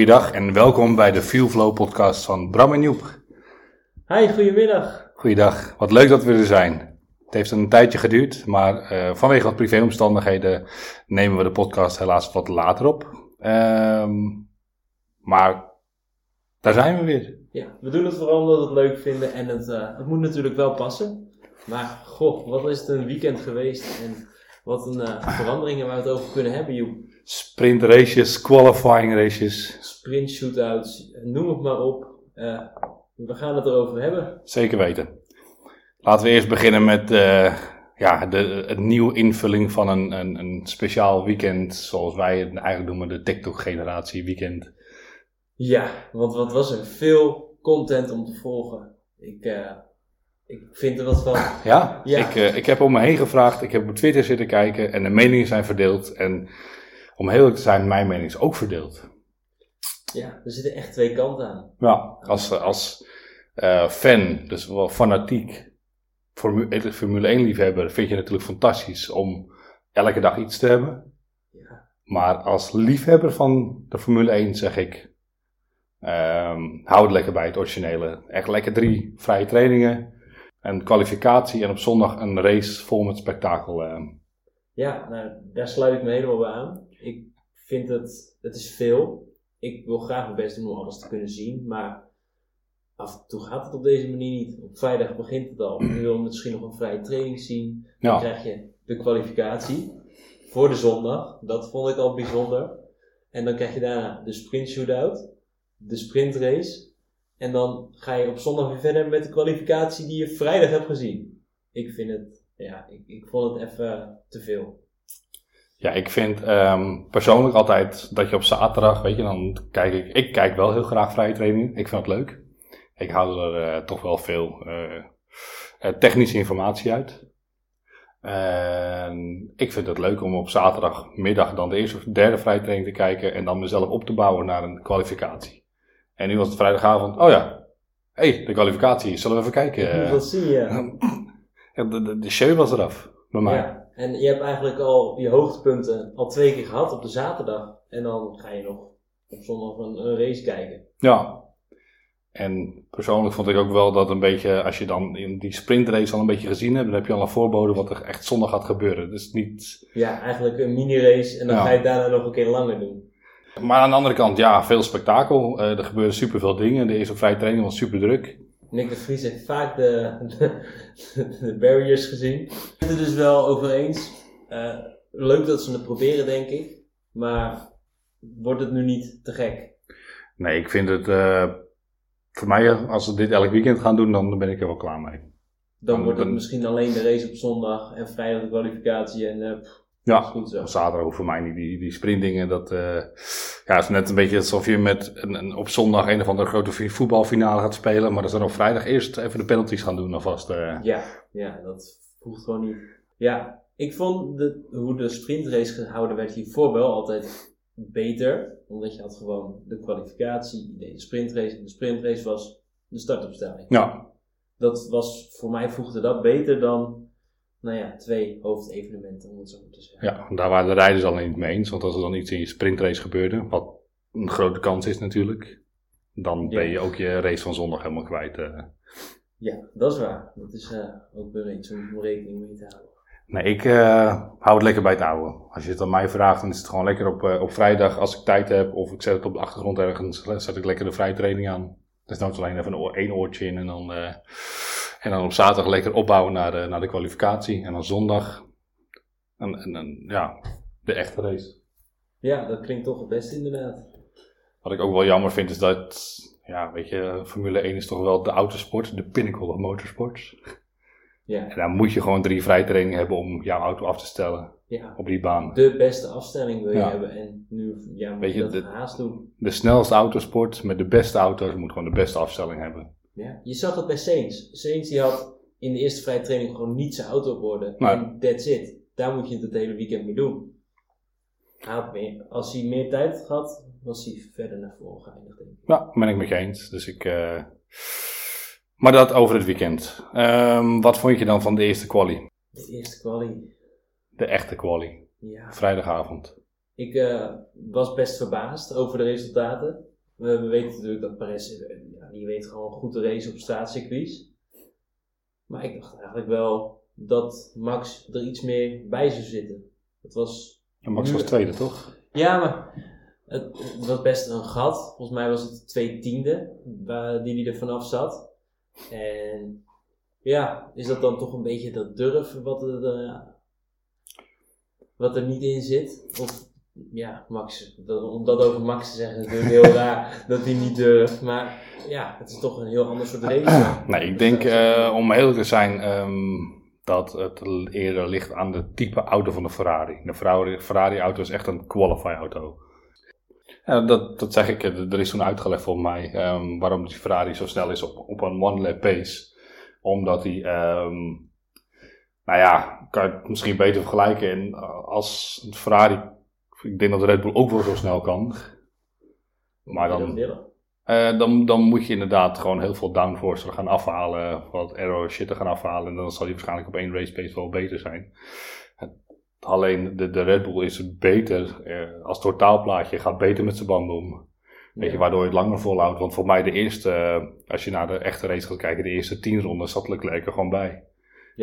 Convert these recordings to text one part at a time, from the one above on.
Goeiedag en welkom bij de Fuelflow podcast van Bram en Joep. Hi, goedemiddag. Goeiedag, wat leuk dat we er zijn. Het heeft een tijdje geduurd, maar uh, vanwege wat privéomstandigheden nemen we de podcast helaas wat later op. Ehm, maar daar zijn we weer. Ja, we doen het vooral omdat we het leuk vinden en het, uh, het moet natuurlijk wel passen. Maar goh, wat is het een weekend geweest en wat een uh, veranderingen waar we het over kunnen hebben, Joep. Sprint races, qualifying races. Sprint shootouts, noem het maar op. Uh, we gaan het erover hebben. Zeker weten. Laten we eerst beginnen met uh, ja, de, een nieuwe invulling van een, een, een speciaal weekend, zoals wij het eigenlijk noemen, de TikTok-generatie weekend. Ja, want wat was er veel content om te volgen. Ik, ik vind er wat van. Ja, ja. Ik, uh, ik heb om me heen gevraagd, ik heb op Twitter zitten kijken en de meningen zijn verdeeld. En om heel eerlijk te zijn, mijn mening is ook verdeeld. Ja, er zitten echt twee kanten aan. Ja, als, als uh, fan, dus wel fanatiek, Formule, Formule 1 liefhebber, vind je het natuurlijk fantastisch om elke dag iets te hebben. Ja. Maar als liefhebber van de Formule 1 zeg ik, um, hou het lekker bij het originele. Echt lekker drie vrije trainingen, een kwalificatie en op zondag een race vol met spektakel. Uh. Ja, nou, daar sluit ik me helemaal bij aan. Ik vind het, het is veel. Ik wil graag mijn best doen om alles te kunnen zien, maar af en toe gaat het op deze manier niet. Op vrijdag begint het al. Je wil misschien nog een vrije training zien. Dan Ja. krijg je de kwalificatie voor de zondag. Dat vond ik al bijzonder. En dan krijg je daarna de sprint shootout, de sprintrace. En dan ga je op zondag weer verder met de kwalificatie die je vrijdag hebt gezien. Ik vind het, ja, ik, ik vond het even te veel. Ja, ik vind um, persoonlijk altijd dat je op zaterdag, weet je, dan kijk ik, ik kijk wel heel graag vrije training. Ik vind het leuk. Ik haal er uh, toch wel veel uh, uh, technische informatie uit. En ik vind het leuk om op zaterdagmiddag dan de eerste of derde vrije training te kijken en dan mezelf op te bouwen naar een kwalificatie. En nu was het vrijdagavond, oh ja, hé, hey, de kwalificatie, zullen we even kijken? Dat zie je. de, de, de show was eraf, bij mij. Ja, en je hebt eigenlijk al je hoogtepunten al twee keer gehad op de zaterdag. En dan ga je nog op zondag een, een race kijken. Ja, en persoonlijk vond ik ook wel dat een beetje, als je dan in die sprintrace al een beetje gezien hebt, dan heb je al een voorbode wat er echt zondag gaat gebeuren. Dus niet... Ja, eigenlijk een mini-race en dan Ja. ga je het daarna nog een keer langer doen. Maar aan de andere kant, ja, veel spektakel. Eh, er gebeuren superveel dingen. De eerste vrije training was super druk. Nick de Vries heeft vaak de, de, de barriers gezien. Ik ben het er dus wel over eens. Eh, leuk dat ze het proberen, denk ik. Maar wordt het nu niet te gek? Nee, ik vind het, eh, voor mij, als ze dit elk weekend gaan doen, dan ben ik er wel klaar mee. Dan Dan- wordt het dan- misschien alleen de race op zondag en vrijdag de kwalificatie. En Ja, goed zo. zaterdag hoeft voor mij niet. Die, die sprintdingen, dat eh, ja, is net een beetje alsof je met een, een, op zondag een of andere grote voetbalfinale gaat spelen. Maar dat ze dan op vrijdag eerst even de penalties gaan doen alvast. eh. Ja, ja, dat voegt gewoon niet. Ja, ik vond de, hoe de sprintrace gehouden werd hiervoor wel altijd beter. Omdat je had gewoon de kwalificatie, de sprintrace. En de sprintrace was de startopstelling. Ja, Dat was, voor mij voegde dat beter dan, nou ja, twee hoofdevenementen om het zo te zeggen. ja, daar waren de rijders al niet mee eens. Want als er dan iets in je sprintrace gebeurde, wat een grote kans is natuurlijk, dan ben je ook je race van zondag helemaal kwijt. eh. Ja, dat is waar. Dat is eh, ook weer iets om rekening mee te houden. Nee, ik eh, hou het lekker bij het oude. Als je het aan mij vraagt, dan is het gewoon lekker op, op vrijdag als ik tijd heb. Of ik zet het op de achtergrond ergens, zet ik lekker de vrije training aan. Dus nou alleen even een één oortje in en dan, en dan op zaterdag lekker opbouwen naar de, naar de kwalificatie. En dan zondag, en, en, en, ja, de echte race. Ja, dat klinkt toch het beste inderdaad. Wat ik ook wel jammer vind is dat, ja, weet je, Formule 1 is toch wel de autosport, de pinnacle of motorsports. Ja, En dan moet je gewoon drie vrije trainingen hebben om jouw auto af te stellen ja. op die baan. de beste afstelling wil je Ja. hebben. En nu ja, moet Weet je dat de- gehaast doen. de snelste autosport met de beste auto's moet gewoon de beste afstelling hebben. Ja. Je zag het bij Saints. Saints die had in de eerste vrije training gewoon niet zijn auto op orde. Nee. En that's it. Daar moet je het het hele weekend mee doen. Meer, als hij meer tijd had gehad, was hij verder naar voren geëindigd. Denk ik. Ja, ben ik met je eens. Dus ik, eh, Maar dat over het weekend. Ehm, wat vond je dan van de eerste quali? De eerste quali. De echte quali. Ja. Vrijdagavond. Ik eh, was best verbaasd over de resultaten. We, we weten natuurlijk dat Perez, ja, die weet gewoon goed te racen op straatcircuits. Maar ik dacht eigenlijk wel dat Max er iets meer bij zou zitten. Het was En Max was tweede, toch? ja, maar het, het was best een gat. Volgens mij was het twee tiende waar, die hij er vanaf zat. En ja, is dat dan toch een beetje dat durf wat er, eh, wat er niet in zit? Of ja, Max, dat, om dat over Max te zeggen is natuurlijk heel raar dat hij niet durft. Maar ja, het is toch een heel ander soort race. Nee, ik denk, eh, om eerlijk te zijn, ehm, dat het eerder ligt aan de type auto van de Ferrari. De Ferrari- Ferrari-auto is echt een qualify-auto. Ja, dat, dat zeg ik, er is toen uitgelegd volgens mij ehm, waarom die Ferrari zo snel is op, op een one-lap pace. Omdat hij, ehm, nou ja, kan je het misschien beter vergelijken. En eh, als een Ferrari, ik denk dat de Red Bull ook wel zo snel kan. Maar dan, eh, dan, dan moet je inderdaad gewoon heel veel downforce gaan afhalen, wat aero shit er gaan afhalen. En dan zal die waarschijnlijk op één race pace wel beter zijn. Het- alleen de, de Red Bull is beter eh, als totaalplaatje, gaat beter met zijn banden om. Weet je, waardoor je het langer volhoudt. Want voor mij de eerste, eh, als je naar de echte race gaat kijken, de eerste tien ronden zat Leclerc er gewoon bij.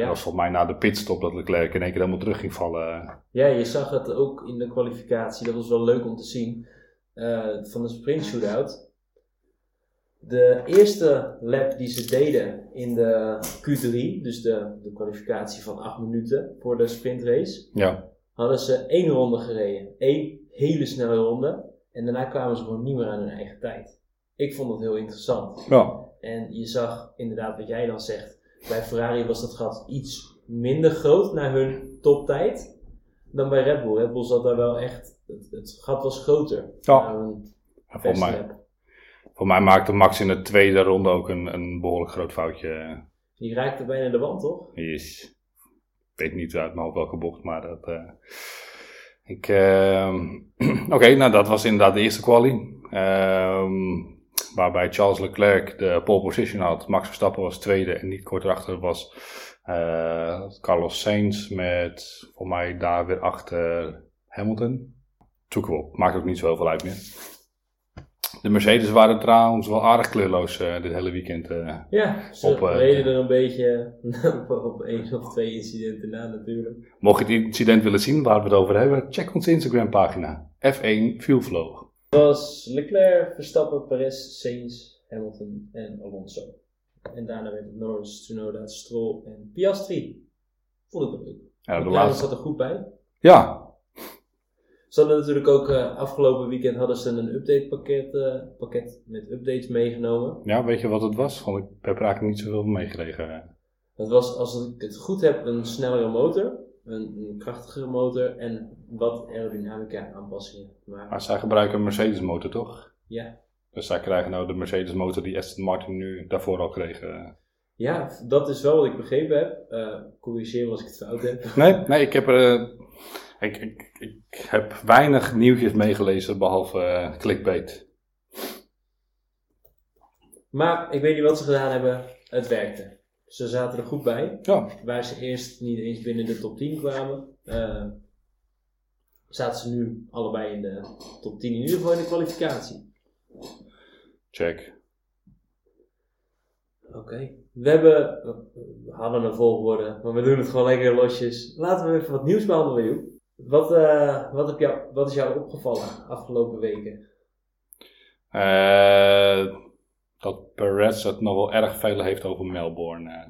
Dat was voor mij na de pitstop dat Leclerc in één keer helemaal terug ging vallen. ja, je zag het ook in de kwalificatie. Dat was wel leuk om te zien. eh, van de sprint shootout. De eerste lap die ze deden in de Q3, dus de, de kwalificatie van 8 minuten voor de sprintrace, Ja, hadden ze één ronde gereden. Eén hele snelle ronde. En daarna kwamen ze gewoon niet meer aan hun eigen tijd. Ik vond dat heel interessant. ja. En je zag inderdaad wat jij dan zegt. Bij Ferrari was dat gat iets minder groot naar hun toptijd dan bij Red Bull. Red Bull zat daar wel echt, het, het gat was groter. Ja. beste mij, voor mij maakte Max in de tweede ronde ook een, een behoorlijk groot foutje. Die raakte bijna de wand, toch? is, ik weet niet uit mijn hoofd welke bocht, maar dat. eh, ik, ehm, Oké, nou dat was inderdaad de eerste quali. Ehm, waarbij Charles Leclerc de pole position had. Max Verstappen was tweede en niet kort erachter was eh, Carlos Sainz met voor mij daar weer achter Hamilton. Zoeken we op, maakt ook niet zo heel veel uit meer. De Mercedes waren trouwens wel aardig kleurloos eh, dit hele weekend. eh. Ja, ze Op, reden er een beetje op, op één of twee incidenten na natuurlijk. Mocht je het incident willen zien waar we het over hebben, check onze Instagram pagina. F1 Fuelflow. Het was Leclerc, Verstappen, Perez, Sainz, Hamilton en Alonso. En daarna werd het Norris, Tsunoda, Stroll en Piastri. Vond ik wel leuk. Ja, de laatste. zat er goed bij. Ja, Ze hadden natuurlijk ook eh, afgelopen weekend hadden ze een update pakket, eh, pakket met updates meegenomen. ja, weet je wat het was? Want ik heb er eigenlijk niet zoveel meegekregen. Dat was, als ik het goed heb, een snellere motor, een, krachtigere motor en wat aerodynamica aanpassingen. Maar Maar zij gebruiken een Mercedes motor toch? ja, Dus zij krijgen nou de Mercedes motor die Aston Martin nu daarvoor al kreeg. eh. ja, dat is wel wat ik begrepen heb. Eh corrigeer als ik het fout heb. Nee, nee, ik heb er... eh, ik, ik, ik heb weinig nieuwtjes meegelezen behalve eh, clickbait. Maar ik weet niet wat ze gedaan hebben. Het werkte. Ze zaten er goed bij. Ja, Waar ze eerst niet eens binnen de top 10 kwamen, eh, zaten ze nu allebei in de top 10. In ieder geval in de kwalificatie. check. Oké. We hebben, we hadden een volgorde, maar we doen het gewoon lekker losjes. Laten we even wat nieuws behandelen, Joep. Wat, eh, wat, heb jou, wat is jou opgevallen afgelopen weken? Eh, dat Perez het nog wel erg veel heeft over Melbourne. eh.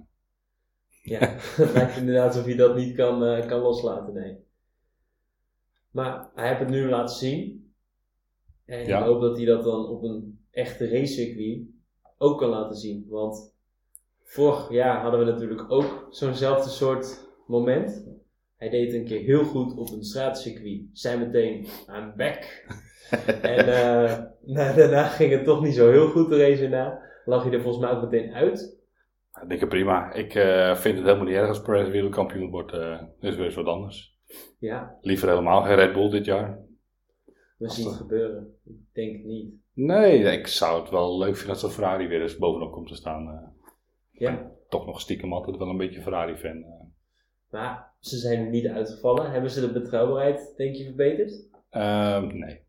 Ja, het lijkt inderdaad alsof je dat niet kan, eh, kan loslaten, nee. Maar hij heeft het nu laten zien. En Ja. ik hoop dat hij dat dan op een echte racecircuit ook kan laten zien. Want vorig jaar hadden we natuurlijk ook zo'nzelfde soort moment. Hij deed een keer heel goed op een straatcircuit. Zei meteen, I'm back. en eh, nou, daarna ging het toch niet zo heel goed de race erna. Lag hij er volgens mij ook meteen uit. Ik denk prima. Ik eh, vind het helemaal niet erg als Perez wereldkampioen wordt. eh is weer eens wat anders. Ja, Liever helemaal geen Red Bull dit jaar. we zien het gebeuren. Ik denk het niet. Nee, ik zou het wel leuk vinden als de Ferrari weer eens bovenop komt te staan. Ja, toch nog stiekem altijd wel een beetje Ferrari-fan. maar ze zijn niet uitgevallen. Hebben ze de betrouwbaarheid, denk je, verbeterd? Ehm, nee.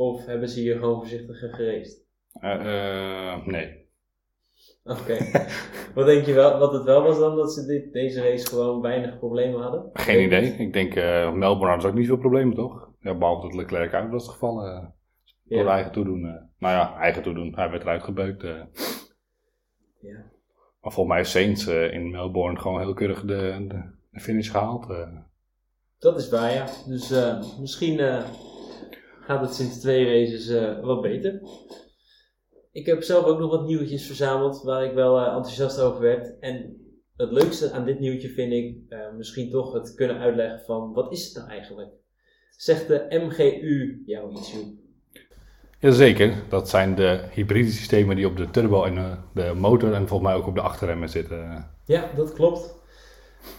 Of hebben ze hier gewoon voorzichtiger gereisd? Eh, eh, nee. Oké. wat denk je wel, wat het wel was dan, dat ze dit, deze race gewoon weinig problemen hadden? Geen idee. Ik denk, eh, Melbourne had ook niet veel problemen, toch? Ja, behalve dat Leclerc uit was gevallen. eh, door Ja. eigen toedoen. nou ja, eigen toedoen. Hij werd eruit gebeukt. Ja. Maar volgens mij heeft Saints in Melbourne gewoon heel keurig de, de, de finish gehaald. eh. Dat is waar, ja. Dus misschien gaat het sinds twee races eh, wat beter. Ik heb zelf ook nog wat nieuwtjes verzameld waar ik wel eh, enthousiast over werd. En het leukste aan dit nieuwtje vind ik eh, misschien toch het kunnen uitleggen van wat is het nou eigenlijk? Zegt de MGU jou iets, Joep? Jazeker, dat zijn de hybride systemen die op de turbo en de motor en volgens mij ook op de achterremmen zitten. Ja, dat klopt.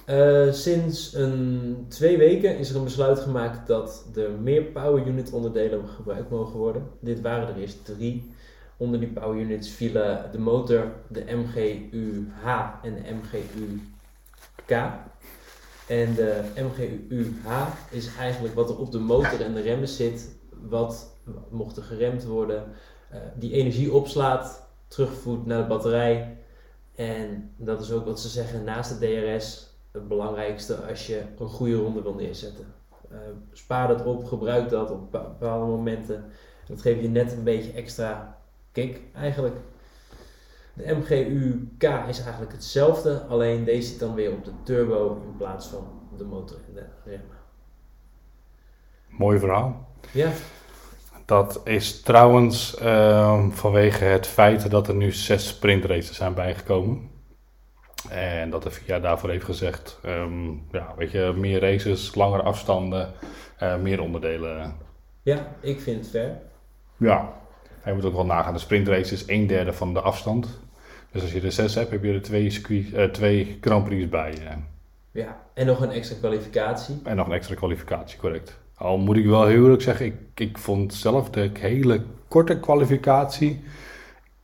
Eh, sinds een, twee weken is er een besluit gemaakt dat er meer power unit onderdelen gebruikt mogen worden. Dit waren er eerst drie. Onder die power units vielen de motor, de MGU-H en de MGU-K. En de MGU-H is eigenlijk wat er op de motor en de remmen zit, wat mocht er geremd worden, eh, die energie opslaat, terugvoert naar de batterij en dat is ook wat ze zeggen naast de DRS het belangrijkste als je een goede ronde wil neerzetten. Eh, spaar dat op, gebruik dat op bepa- bepaalde momenten. Dat geeft je net een beetje extra kick eigenlijk. De MGU-K is eigenlijk hetzelfde, alleen deze zit dan weer op de turbo in plaats van de motor en de remmen. Mooi verhaal. Ja, Dat is trouwens ehm, vanwege het feit dat er nu zes sprintraces zijn bijgekomen. En dat de VIA daarvoor heeft gezegd, ehm, ja, weet je, meer races, langere afstanden, eh, meer onderdelen. ja ik vind het fair. Ja, hij moet ook wel nagaan. De sprintrace is een derde van de afstand. Dus als je er zes hebt, heb je er twee, circuit, eh, twee Grand Prix bij. eh. Ja, en nog een extra kwalificatie. En nog een extra kwalificatie, correct. Al moet ik wel heel eerlijk zeggen, ik, ik vond zelf de hele korte kwalificatie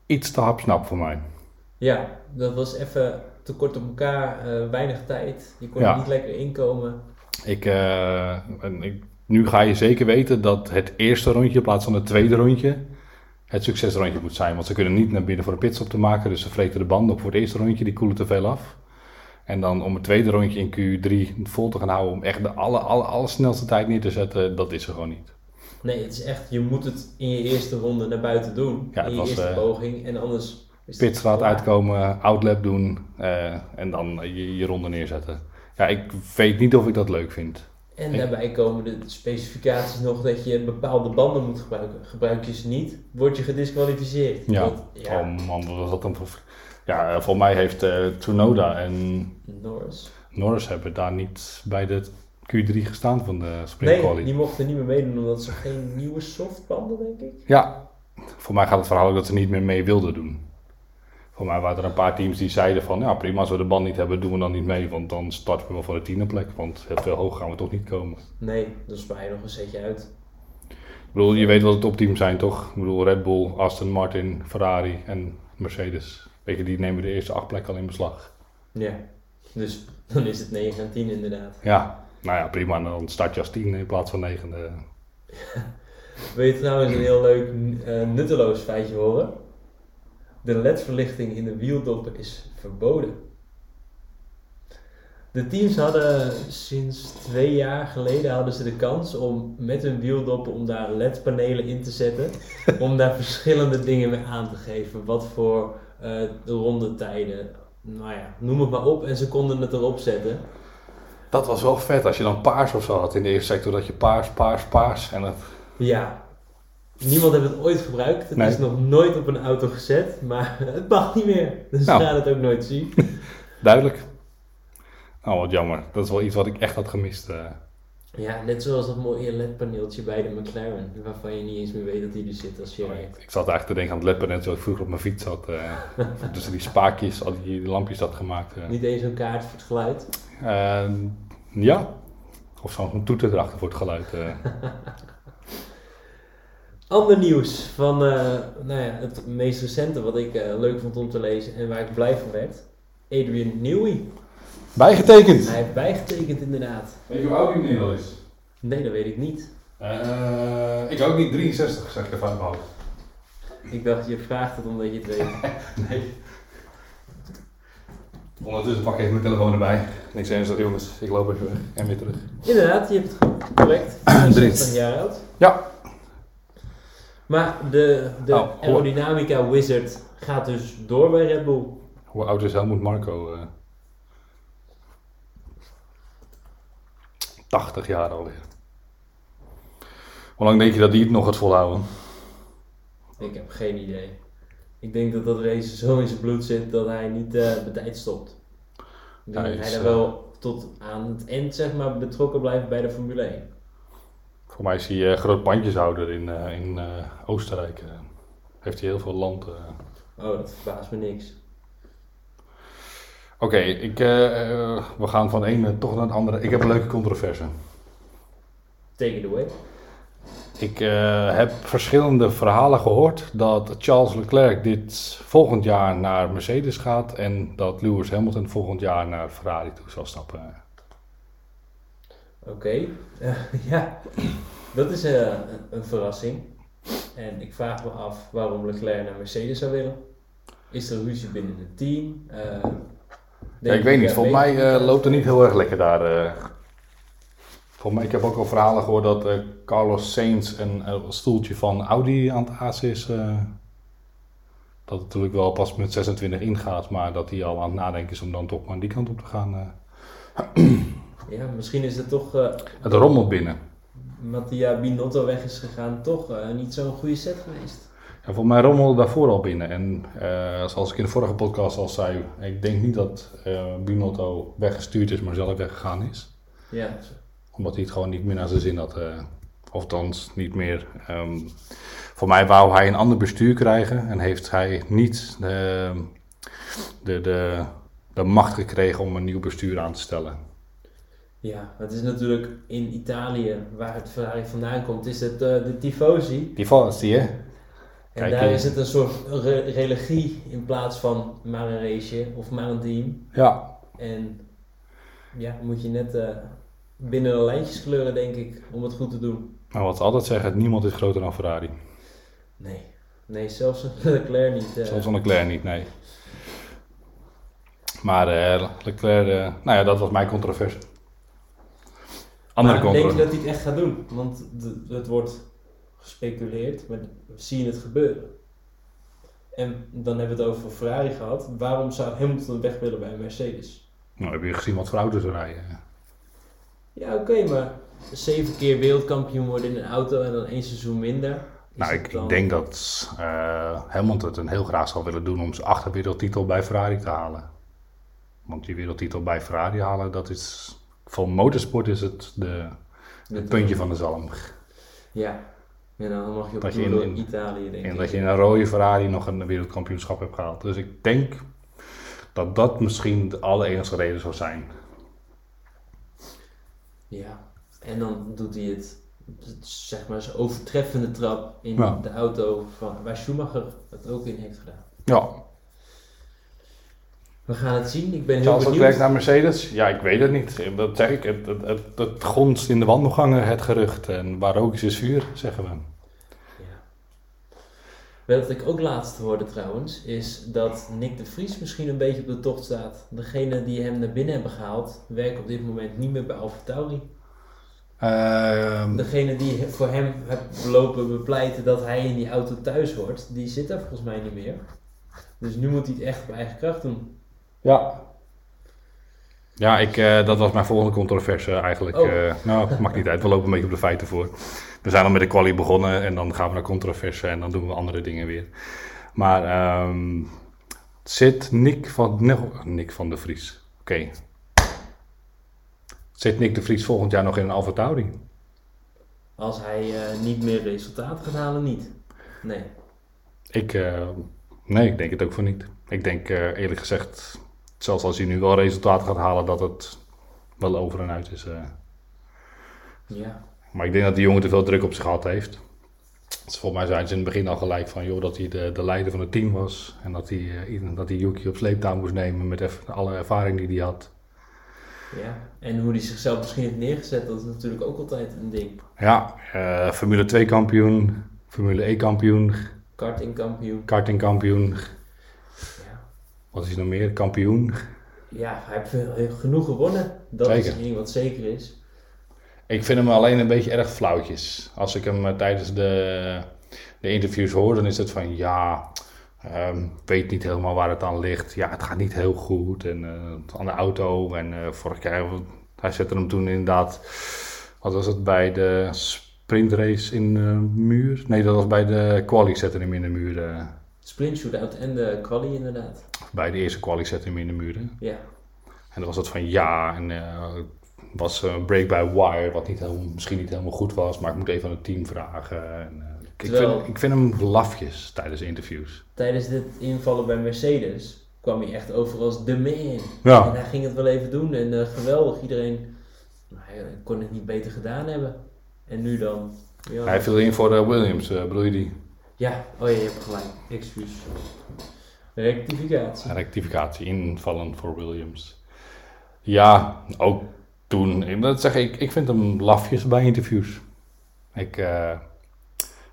iets te hapsnap voor mij. Ja, dat was even te kort op elkaar, eh, weinig tijd. Je kon Ja. er niet lekker inkomen. Ik, eh, en ik, nu ga je zeker weten dat het eerste rondje in plaats van het tweede rondje het succesrondje moet zijn. Want ze kunnen niet naar binnen voor een pitstop te maken, dus ze vreten de banden op voor het eerste rondje, die koelen te veel af. En dan om het tweede rondje in Q3 vol te gaan houden om echt de alle, alle, alle snelste tijd neer te zetten, dat is er gewoon niet. Nee, het is echt, je moet het in je eerste ronde naar buiten doen. Ja, in je was, eerste eh, poging. En anders Pitstraat uitkomen, outlap doen eh, en dan je, je ronde neerzetten. Ja, ik weet niet of ik dat leuk vind. En daarbij komen de specificaties nog dat je bepaalde banden moet gebruiken. Gebruik je ze niet, word je gedisqualificeerd. Ja. Dat- ja, Oh man, wat was dat dan voor... Ja, eh, voor mij heeft eh, Tsunoda en Norris. Norris hebben daar niet bij de Q3 gestaan van de Nee, sprintquali. die mochten niet meer meedoen omdat ze geen nieuwe softbanden, denk ik. Ja, voor mij gaat het verhaal ook dat ze niet meer mee wilden doen. Voor mij waren er een paar teams die zeiden van, ja prima, als we de band niet hebben, doen we dan niet mee, want dan starten we wel voor de tiende plek, want heel veel hoger gaan we toch niet komen. Nee, dan spaar je nog een setje uit. Ik bedoel, je weet wat het topteams zijn, toch? Ik bedoel, Red Bull, Aston Martin, Ferrari en Mercedes. Weet je, die nemen de eerste acht plekken al in beslag. Ja, dus dan is het 9 en 10 inderdaad. Ja, nou ja, prima. Dan start je als tiende in plaats van negende. Wil je trouwens een heel leuk eh, nutteloos feitje horen? De ledverlichting in de wieldoppen is verboden. De teams hadden sinds twee jaar geleden hadden ze de kans om met hun wieldoppen om daar ledpanelen in te zetten. om daar verschillende dingen mee aan te geven. Wat voor eh rondetijden. Nou ja, noem het maar op. En ze konden het erop zetten. Dat was wel vet. Als je dan paars of zo had in de eerste sector, dat je paars, paars, paars. En dat, Ja. Niemand heeft het ooit gebruikt. Het Nee. is nog nooit op een auto gezet, maar het mag niet meer. Dus Nou. we gaan het ook nooit zien. duidelijk. Oh, wat jammer. Dat is wel iets wat ik echt had gemist. eh. Ja, net zoals dat mooie LED-paneeltje bij de McLaren, waarvan je niet eens meer weet dat die er zit als je rijdt. Ik zat eigenlijk te denken aan het ledpaneel zoals ik vroeger op mijn fiets had. eh tussen die spaakjes, al die lampjes had gemaakt. eh. Niet eens een kaart voor het geluid. Ja. Of zo'n toeter erachter voor het geluid. Ander nieuws van eh, nou ja, het meest recente wat ik eh, leuk vond om te lezen en waar ik blij van werd. Adrian Newey. Bijgetekend! Hij heeft bijgetekend inderdaad. Weet je hoe oud die inmiddels is? Nee, dat weet ik niet. Eh, ik ook niet 63, zeg ik even uit mijn hoofd. Ik dacht, je vraagt het omdat je het weet. Nee. Ondertussen pak ik even mijn telefoon erbij. Niks ernstig jongens, ik loop even weg en weer terug. Inderdaad, je hebt het. Correct. 64 jaar oud. Ja. Maar de, de Oh, aerodynamica wizard gaat dus door bij Red Bull. Hoe oud is Helmoet Marco? eh 80 jaar alweer. Hoe lang denk je dat die het nog gaat volhouden? Ik heb geen idee. Ik denk dat dat race zo in zijn bloed zit dat hij niet eh bij tijd stopt. Ik denk Hij dat hij eh, wel tot aan het eind zeg maar, betrokken blijft bij de Formule 1. Voor mij is hij eh, groot pandjeshouder in, eh, in eh, Oostenrijk. heeft hij heel veel land. Oh, dat verbaast me niks. Oké, ik, we gaan van ene toch naar het andere. Ik heb een leuke controverse. Take it away. Ik heb verschillende verhalen gehoord dat Charles Leclerc dit volgend jaar naar Mercedes gaat en dat Lewis Hamilton volgend jaar naar Ferrari toe zal stappen. Oké, Eh, ja, dat is eh, een, een verrassing. En ik vraag me af waarom Leclerc naar Mercedes zou willen. Is er ruzie binnen het team? Eh, Ja, ik weet niet, volgens mij loopt het niet heel erg lekker daar. eh. Volgens mij, ik heb ook al verhalen gehoord dat Carlos Sainz een, stoeltje van Audi aan het aas is. dat het natuurlijk wel pas met 26 ingaat, maar dat hij al aan het nadenken is om dan toch maar die kant op te gaan. Ja, misschien is het toch, eh Het rommelt binnen. Mattia Binotto weg is gegaan, toch eh, niet zo'n goede set geweest. Ja, volgens mij rommelde daarvoor al binnen. En eh, zoals ik in de vorige podcast al zei, ik denk niet dat Binotto weggestuurd is, maar zelf weggegaan is. Ja, Omdat hij het gewoon niet meer naar zijn zin had. of althans, niet meer. ehm, voor mij wou hij een ander bestuur krijgen en heeft hij niet de, de, de, de macht gekregen om een nieuw bestuur aan te stellen. Ja, het is natuurlijk in Italië, waar het Ferrari vandaan komt, is het eh, de Tifosi. Zie je? En daar is het een soort re- religie in plaats van maar een raceje of maar een team. Ja. En ja, moet je net eh, binnen de lijntjes kleuren, denk ik, om het goed te doen. Maar wat ze altijd zeggen, niemand is groter dan Ferrari. Nee, nee zelfs Leclerc niet. eh. Zelfs van Leclerc niet, nee. Maar Leclerc, nou ja, dat was mijn controverse. Andere maar denk je dat hij het echt gaat doen? Want het wordt gespeculeerd, maar we zien het gebeuren. En dan hebben we het over Ferrari gehad. Waarom zou Hamilton weg willen bij Mercedes? Nou, heb je gezien wat voor auto's er rijden? Ja, oké, maar zeven keer wereldkampioen worden in een auto en dan één seizoen minder. Nou, ik, dan- ik denk dat eh Hamilton het een heel graag zou willen doen om zijn achterwereldtitel bij Ferrari te halen. Want die wereldtitel bij Ferrari halen, dat is... Voor motorsport is het de, het puntje van de zalm. Ja, en dan mag je op Dat je in- Italië, denk En ik. dat je in een rode Ferrari nog een wereldkampioenschap hebt gehaald. Dus ik denk dat dat misschien de allerenigste reden zou zijn. Ja, en dan doet hij het, zeg maar, zijn overtreffende trap in Ja. de auto van, waar Schumacher het ook in heeft gedaan. Ja, We gaan het zien, ik ben heel Charles benieuwd. Leclerc naar Mercedes? Ja, ik weet het niet. Dat zeg ik. Het, het, het, het gonst in de wandelgangen, het gerucht. En waar rook is, is vuur, zeggen we. Ja. Wat ik ook laatst hoorde trouwens, is dat Nick de Vries misschien een beetje op de tocht staat. Degene die hem naar binnen hebben gehaald, werkt op dit moment niet meer bij AlphaTauri. Ehm, Degene die voor hem heeft lopen bepleiten dat hij in die auto thuis hoort, die zit daar volgens mij niet meer. Dus nu moet hij het echt op eigen kracht doen. Ja. Ja, ik, eh, dat was mijn volgende controverse eigenlijk. Oh. Eh, nou, maakt niet uit. We lopen een beetje op de feiten voor. We zijn al met de quali begonnen en dan gaan we naar controverse en dan doen we andere dingen weer. Maar ehm, zit Nick van, Nick van de Vries? Oké. Zit Nick de Vries volgend jaar nog in een Alfa Tauri? Als hij eh, niet meer resultaat gaat halen, niet. Nee. Ik, eh, nee, ik denk het ook voor niet. Ik denk eh, eerlijk gezegd, zelfs als hij nu wel resultaten gaat halen, dat het wel over en uit is. eh. Ja. Maar ik denk dat die jongen te veel druk op zich gehad heeft. Dus volgens mij zijn ze in het begin al gelijk van joh, dat hij de, de leider van het team was. En dat hij, eh, dat hij Yuki op sleeptouw moest nemen met alle ervaring die hij had. Ja, en hoe hij zichzelf misschien heeft neergezet, dat is natuurlijk ook altijd een ding. Ja, eh, Formule 2 kampioen, Formule E kampioen, Kartingkampioen. karting kampioen. Wat is nog meer? Kampioen. ja, hij heeft genoeg gewonnen. Dat Zeker. is wat zeker is. Ik vind hem alleen een beetje erg flauwtjes. Als ik hem eh, tijdens de, de interviews hoor, dan is het van ja, ehm, weet niet helemaal waar het aan ligt. Ja, het gaat niet heel goed. En eh, aan de auto. En eh, vorig jaar, hij zette hem toen inderdaad, wat was het, bij de sprintrace in de muur? Nee, dat was bij de quali zette hem in de muur. Sprint shootout en de quali inderdaad. bij de eerste quali zette hem in de muur. hè. Ja, En dan was het van ja, en eh, was een break by wire, wat niet heel, misschien niet helemaal goed was, maar ik moet even aan het team vragen. En, eh, ik, vind, ik vind hem lafjes tijdens interviews. tijdens dit invallen bij Mercedes kwam hij echt over als de man. Ja. En hij ging het wel even doen en eh, geweldig. Iedereen nou, hij kon het niet beter gedaan hebben. En nu dan? Ja, Hij viel in voor eh, Williams, eh, bedoel je die? Ja. oh ja, je hebt gelijk. Excuus. Rectificatie. Rectificatie, invallen voor Williams. Ja, ook toen, ik moet zeggen, ik, ik vind hem lafjes bij interviews. Ik eh,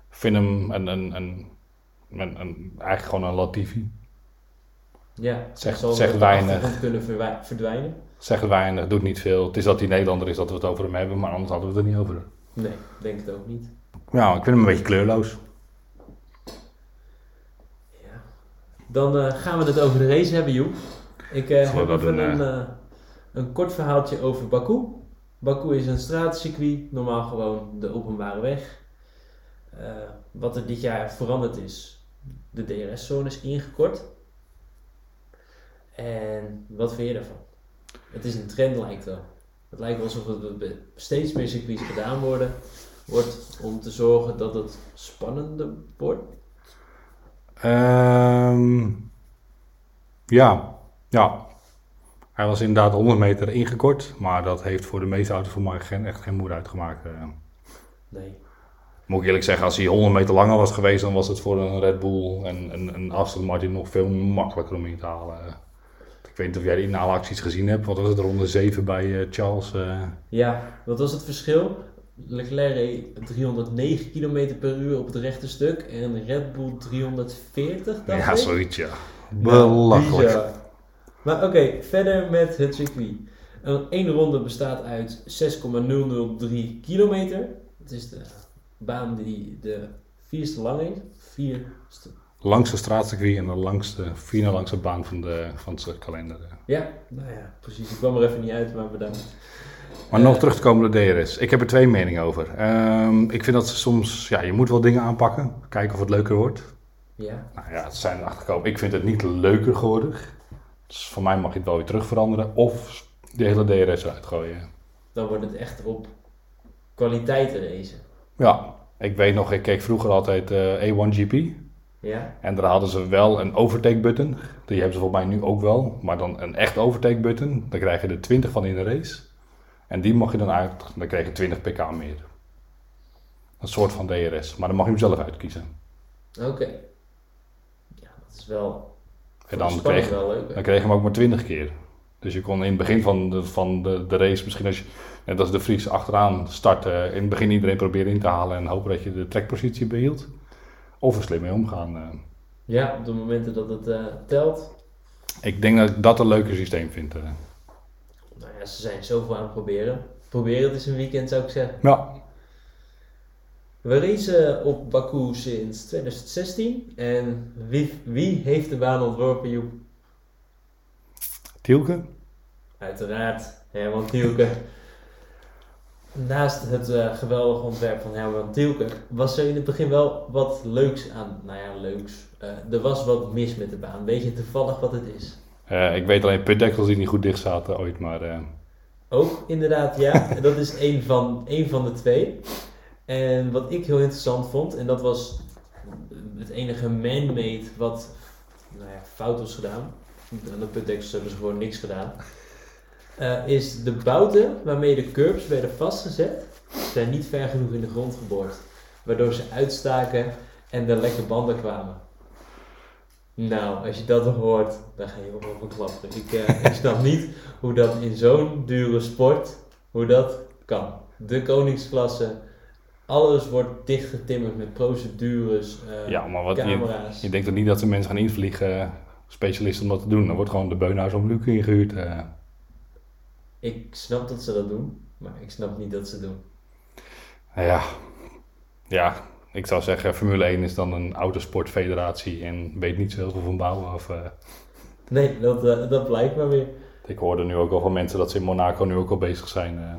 vind hem een, een, een, een, een- eigenlijk gewoon een Latifi. Ja, Zegt- zegt de weinig. kunnen verdwijnen. Zegt weinig, doet niet veel. Het is dat hij Nederlander is dat we het over hem hebben, maar anders hadden we het er niet over. Nee, denk het ook niet. Ja, ik vind hem een beetje kleurloos. Dan eh, gaan we het over de race hebben, Joep. Ik we heb even een, eh, een kort verhaaltje over Baku. Baku is een straatcircuit, normaal gewoon de openbare weg. Wat er dit jaar veranderd is, de DRS-zone is ingekort. En wat vind je daarvan? Het is een trend lijkt wel. Het lijkt wel alsof er steeds meer circuits gedaan worden, wordt om te zorgen dat het spannender wordt. Ehm, ja, ja. Hij was inderdaad 100 meter ingekort, maar dat heeft voor de meeste auto's voor mij geen, echt geen moer uitgemaakt. eh. Nee. Moet ik eerlijk zeggen, als hij 100 meter langer was geweest, dan was het voor een Red Bull en een, een Aston Martin nog veel makkelijker om in te halen. Ik weet niet of jij de inhaalacties gezien hebt. Wat was het, ronde 7 bij eh, Charles? eh? Ja, wat was het verschil? Leclerc reed 309 km per uur op het rechte stuk en Red Bull 340, dacht ja, ik. zoiets ja. Nou, Belachelijk. Maar oké, verder met het circuit. Een één ronde bestaat uit 6,003 kilometer. Het is de baan die de vierste lang is. Vier Langste straatcircuit en de langste, vierde langste baan van, de, van het kalender. Ja, nou ja, precies. Ik kwam er even niet uit, maar bedankt. Maar Eh, nog terug te komen op de DRS. Ik heb er twee meningen over. Ehm, ik vind dat ze soms, ja, je moet wel dingen aanpakken. Kijken of het leuker wordt. Ja, Nou ja, het zijn erachter gekomen. Ik vind het niet leuker geworden. Dus voor mij mag je het wel weer terug veranderen. Of de hele DRS eruit gooien. dan wordt het echt op kwaliteit racen. Ja, ik weet nog, ik keek vroeger altijd eh, A1GP. Ja, En daar hadden ze wel een overtake button. Die hebben ze volgens mij nu ook wel. Maar dan een echt overtake button. Daar krijg je er 20 van in de race. En die mag je dan uit. Dan krijg je 20 pk meer. Een soort van DRS. Maar dan mag je hem zelf uitkiezen. oké. Ja, dat is wel. En dan kreeg, wel leuk. dan kreeg je hem ook maar 20 keer. Dus je kon in het begin van de, van de, de race, misschien als je, net als de Vries achteraan starten, in het begin iedereen proberen in te halen en hopen dat je de trekpositie behield. Of er slim mee omgaan. eh. Ja, op de momenten dat het eh, telt. Ik denk dat ik dat een leuker systeem vind. eh. Ze zijn zoveel aan het proberen. Probeer het eens een weekend, zou ik zeggen. Ja, We racen op Baku sinds 2016. En wie, wie heeft de baan ontworpen, Joep? Tielke? Uiteraard, Herman Tielke. Naast het eh, geweldige ontwerp van Herman Tielke was er in het begin wel wat leuks aan. Nou ja, leuks. Eh, er was wat mis met de baan. Weet je toevallig wat het is? Eh, ik weet alleen putdekkels die niet goed dicht zaten ooit, maar eh, Ook inderdaad, ja. dat is één van, één van de twee. En wat ik heel interessant vond, en dat was het enige man-made wat nou ja, fout was gedaan. Aan de putdeksels hebben ze gewoon niks gedaan. eh, is de bouten waarmee de curbs werden vastgezet, zijn niet ver genoeg in de grond geboord. Waardoor ze uitstaken en er lekke banden kwamen. Nou, als je dat hoort, dan ga je op een klappen. Ik, eh, ik snap niet hoe dat in zo'n dure sport, hoe dat kan. De koningsklasse, alles wordt dichtgetimmerd met procedures, eh, Ja, maar wat je, camera's. je denkt toch niet dat de mensen gaan invliegen, eh, specialisten om dat te doen. Dan wordt gewoon de beunhuis om Luc ingehuurd. eh. Ik snap dat ze dat doen, maar ik snap niet dat ze doen. Ja, ja, ik zou zeggen, Formule 1 is dan een autosportfederatie en weet niet zo heel veel van bouwen. Of, eh, Nee, dat, eh, dat blijkt maar weer. ik hoorde nu ook al van mensen dat ze in Monaco nu ook al bezig zijn. eh.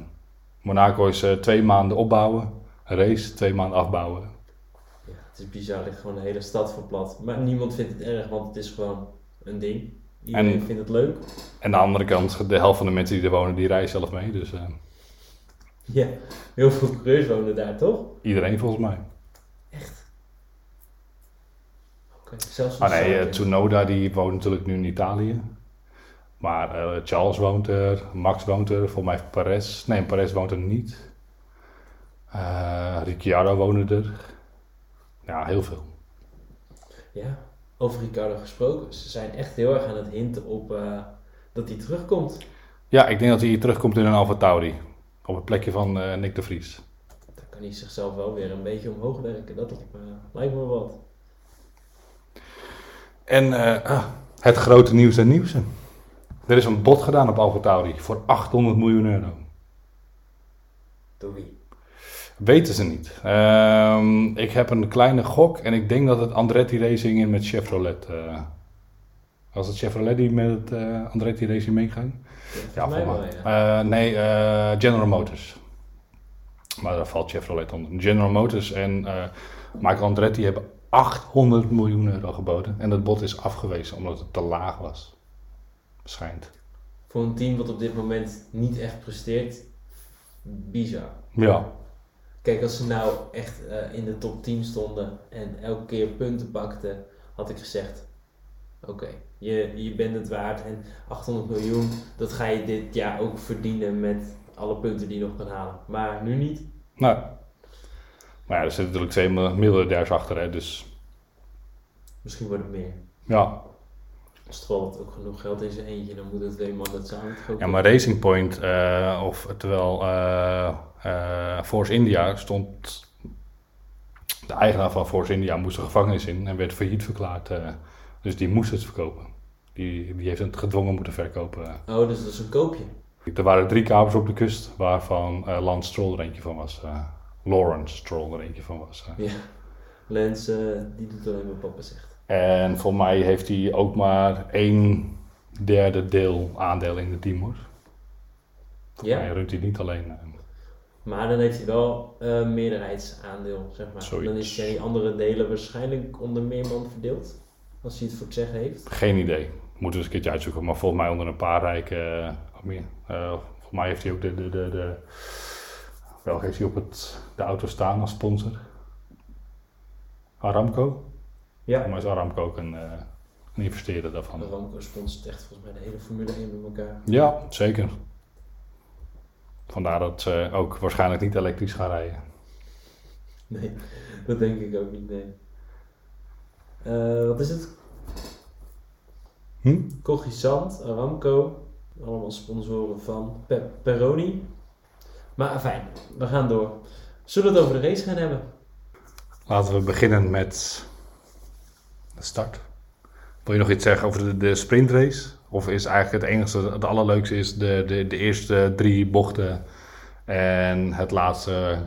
Monaco is twee maanden opbouwen, een race, twee maanden afbouwen. Ja, het is bizar, ligt gewoon de hele stad verplat. Maar niemand vindt het erg, want het is gewoon een ding. Iedereen En- vindt het leuk. En aan de andere kant, de helft van de mensen die er wonen, die reizen zelf mee. Dus Ja, heel veel coureurs wonen daar, toch? iedereen volgens mij. Zelfs Ah nee, eh, Tsunoda die woont natuurlijk nu in Italië. Maar eh, Charles woont er, Max woont er, volgens mij Perez. Nee, Perez woont er niet. Eh Ricciardo woonde er. Ja, heel veel. Ja, over Ricardo gesproken. Ze zijn echt heel erg aan het hinten op dat hij terugkomt. Ja, ik denk dat hij terugkomt in een Alfa Tauri. Op het plekje van eh, Nick de Vries. Dan kan hij zichzelf wel weer een beetje omhoog werken. Dat lijkt me wat. En eh, ah, het grote nieuws en nieuws. Er is een bod gedaan op Alfa Tauri voor 800 miljoen euro. Door wie? Weten ze niet. Ehm, ik heb een kleine gok en ik denk dat het Andretti Racing in met Chevrolet. eh was het Chevrolet die met het eh, Andretti Racing meegaan? Ja, ja. nee, General Motors. Maar daar valt Chevrolet onder. General Motors en Michael Andretti hebben 800 miljoen euro geboden. En dat bod is afgewezen omdat het te laag was. Schijnt. Voor een team wat op dit moment niet echt presteert, bizar. Ja. Kijk, als ze nou echt eh, in de top 10 stonden en elke keer punten pakten, had ik gezegd: Oké, je, je bent het waard. En 800 miljoen, dat ga je dit jaar ook verdienen met alle punten die je nog kan halen. Maar nu niet. Nou. Maar ja, er zitten natuurlijk twee mil- miljardairs achter, hè, dus Misschien wordt het meer. ja. Als Stroll had ook genoeg geld in zijn eentje, dan moeten twee mannen het samen toch ook Ja, maar Racing Point, eh, of terwijl eh, eh, Force India stond. De eigenaar van Force India moest de gevangenis in en werd failliet verklaard. dus die moest het verkopen. Die, die heeft het gedwongen moeten verkopen. Oh, dus dat is een koopje. Er waren drie kapers op de kust, waarvan Lance Stroll er eentje van was. Lawrence Stroll er eentje van was. Ja. Lens, eh, die doet alleen wat papa zegt. En voor mij heeft hij ook maar één derde deel aandeel in het team hoor. Voor Ja. mij runt hij niet alleen. eh, Maar dan heeft hij wel eh meerderheidsaandeel, zeg maar. Zoiets. Dan is zijn die andere delen waarschijnlijk onder meer man verdeeld. Als hij het voor het zeggen heeft. Geen idee. Moeten we eens een keertje uitzoeken. Maar volgens mij onder een paar rijke... ook meer. Volgens mij heeft hij ook de... de, de, de welke heeft hij op het, de auto staan als sponsor? Aramco? Ja. Maar is Aramco ook een, een investeerder daarvan? Ramco sponsort echt volgens mij de hele Formule 1 met elkaar. Ja, zeker. Vandaar dat ze ook waarschijnlijk niet elektrisch gaan rijden. Nee, dat denk ik ook niet, nee. Eh, wat is het? Hm? Cogisant, Aramco. Allemaal sponsoren van Pe- Peroni. Maar fijn, we gaan door. Zullen we het over de race gaan hebben? Laten we beginnen met de start. Wil je nog iets zeggen over de, de sprintrace? Of is eigenlijk het enige, het allerleukste is de, de, de eerste drie bochten en het laatste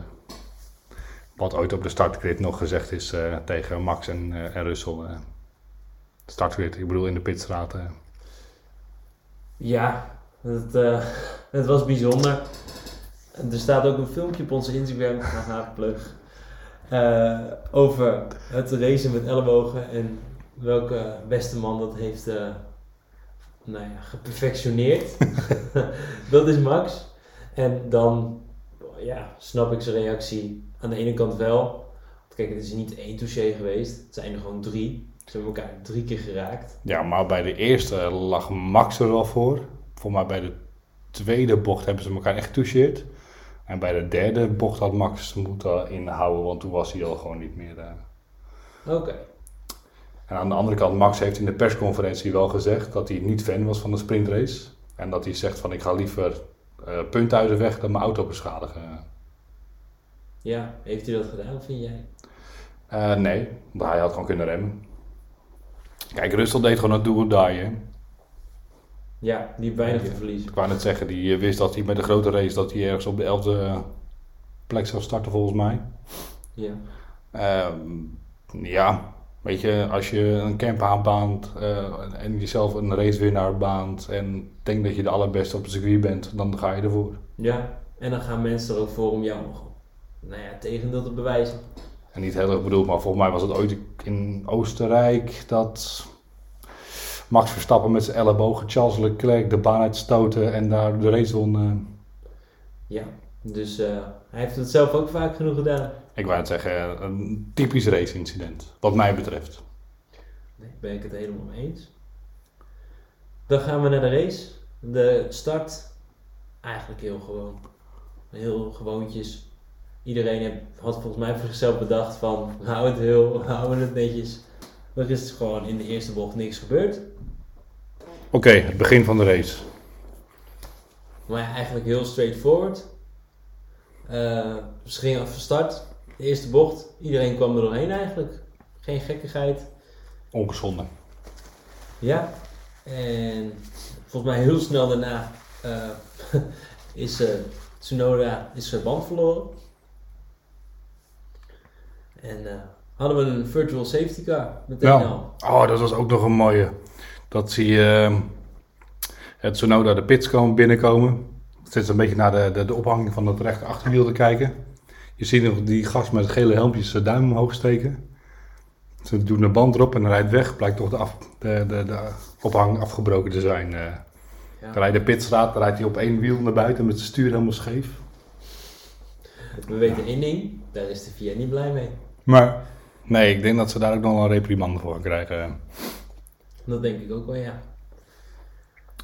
wat ooit op de startgrid nog gezegd is eh, tegen Max en, eh, en Russell. eh. startgrid, ik bedoel in de pitstraat. Ja, het, het was bijzonder. Er staat ook een filmpje op onze Instagram, haha, plug, eh, over het racen met ellebogen en welke beste man dat heeft uh, nou ja, geperfectioneerd. dat is Max. En dan ja, snap ik zijn reactie aan de ene kant wel. Want kijk, het is niet één touché geweest, het zijn er gewoon drie. Ze hebben elkaar drie keer geraakt. Ja, maar bij de eerste lag Max er wel voor. Voor mij bij de tweede bocht hebben ze elkaar echt getoucheerd. En bij de derde bocht had Max moeten inhouden, want toen was hij al gewoon niet meer. Oké. Okay. En aan de andere kant, Max heeft in de persconferentie wel gezegd dat hij niet fan was van de sprintrace. En dat hij zegt van ik ga liever uh, punthuizen weg dan mijn auto beschadigen. Ja, heeft hij dat gedaan, vind jij? Uh, nee, hij had gewoon kunnen remmen. Kijk, Russell deed gewoon een do or die, hè? Ja, die weinig te verliezen. Ik wou net zeggen, die wist dat hij met de grote race dat hij ergens op de elfde plek zou starten volgens mij. Ja. Uh, ja, weet je, als je een camp aanbaant uh, en jezelf een racewinnaar baant en denkt dat je de allerbeste op het circuit bent, dan ga je ervoor. Ja, en dan gaan mensen er ook voor om jou nog, nou ja, tegendeel te bewijzen. En niet heel erg bedoeld, maar volgens mij was het ooit in Oostenrijk dat Max Verstappen met zijn ellebogen Charles Leclerc de baan uitstoten en daar de race won. Uh. Ja, dus uh, hij heeft het zelf ook vaak genoeg gedaan. Ik wou het zeggen, een typisch race incident, wat mij betreft. Nee, ben ik het helemaal mee eens. Dan gaan we naar de race. De start, eigenlijk heel gewoon. Heel gewoontjes. Iedereen had volgens mij voor zichzelf bedacht van, houden het heel, we houden het netjes. Er is gewoon in de eerste bocht niks gebeurd. Oké, het begin van de race. Maar ja, eigenlijk heel straightforward. Uh, ze gingen van start. De eerste bocht. Iedereen kwam er doorheen eigenlijk. Geen gekkigheid. Ongeschonden. Ja. En volgens mij heel snel daarna uh, is uh, Tsunoda is zijn band verloren. En hadden we een virtual safety car meteen ja. al. Oh, dat was ook nog een mooie. Dat zie je het Tsunoda de pits komen binnenkomen. Zit een beetje naar de, de, de ophanging van het rechter achterwiel te kijken. Je ziet nog die gast met het gele helmpje zijn duim omhoog steken. Ze doen de band erop en dan rijdt weg. Blijkt toch de, af, de, de, de ophang afgebroken te zijn. Uh, ja. Dan rijdt de pitstraat, dan rijdt hij op één wiel naar buiten met zijn stuur helemaal scheef. We weten één ding, daar is de VIA niet blij mee. Maar nee, ik denk dat ze daar ook nog een reprimande voor krijgen. Dat denk ik ook wel, ja.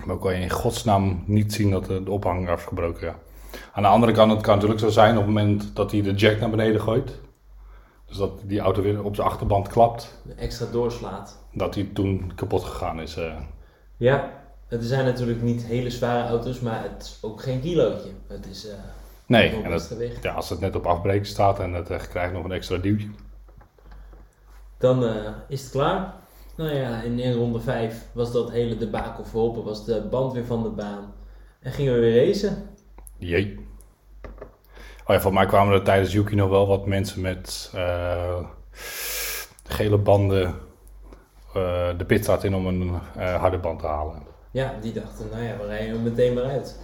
Maar kan je in godsnaam niet zien dat de, de ophang afgebroken is. Aan de andere kant, het kan natuurlijk zo zijn op het moment dat hij de jack naar beneden gooit. Dus dat die auto weer op zijn achterband klapt. Extra doorslaat. Dat hij toen kapot gegaan is. Uh. Ja, het zijn natuurlijk niet hele zware auto's, maar het is ook geen kilootje. Het is. Uh, nee, en het, ja, als het net op afbreken staat en het krijgt nog een extra duwtje. Dan uh, is het klaar. Nou ja, in, in ronde 5 was dat hele debakel verholpen, was de band weer van de baan. En gingen we weer racen. Jee. Oh ja, mij kwamen er tijdens Yuki nog wel wat mensen met uh, gele banden uh, de pitstraat in om een uh, harde band te halen. Ja, die dachten, nou ja, we rijden meteen maar uit.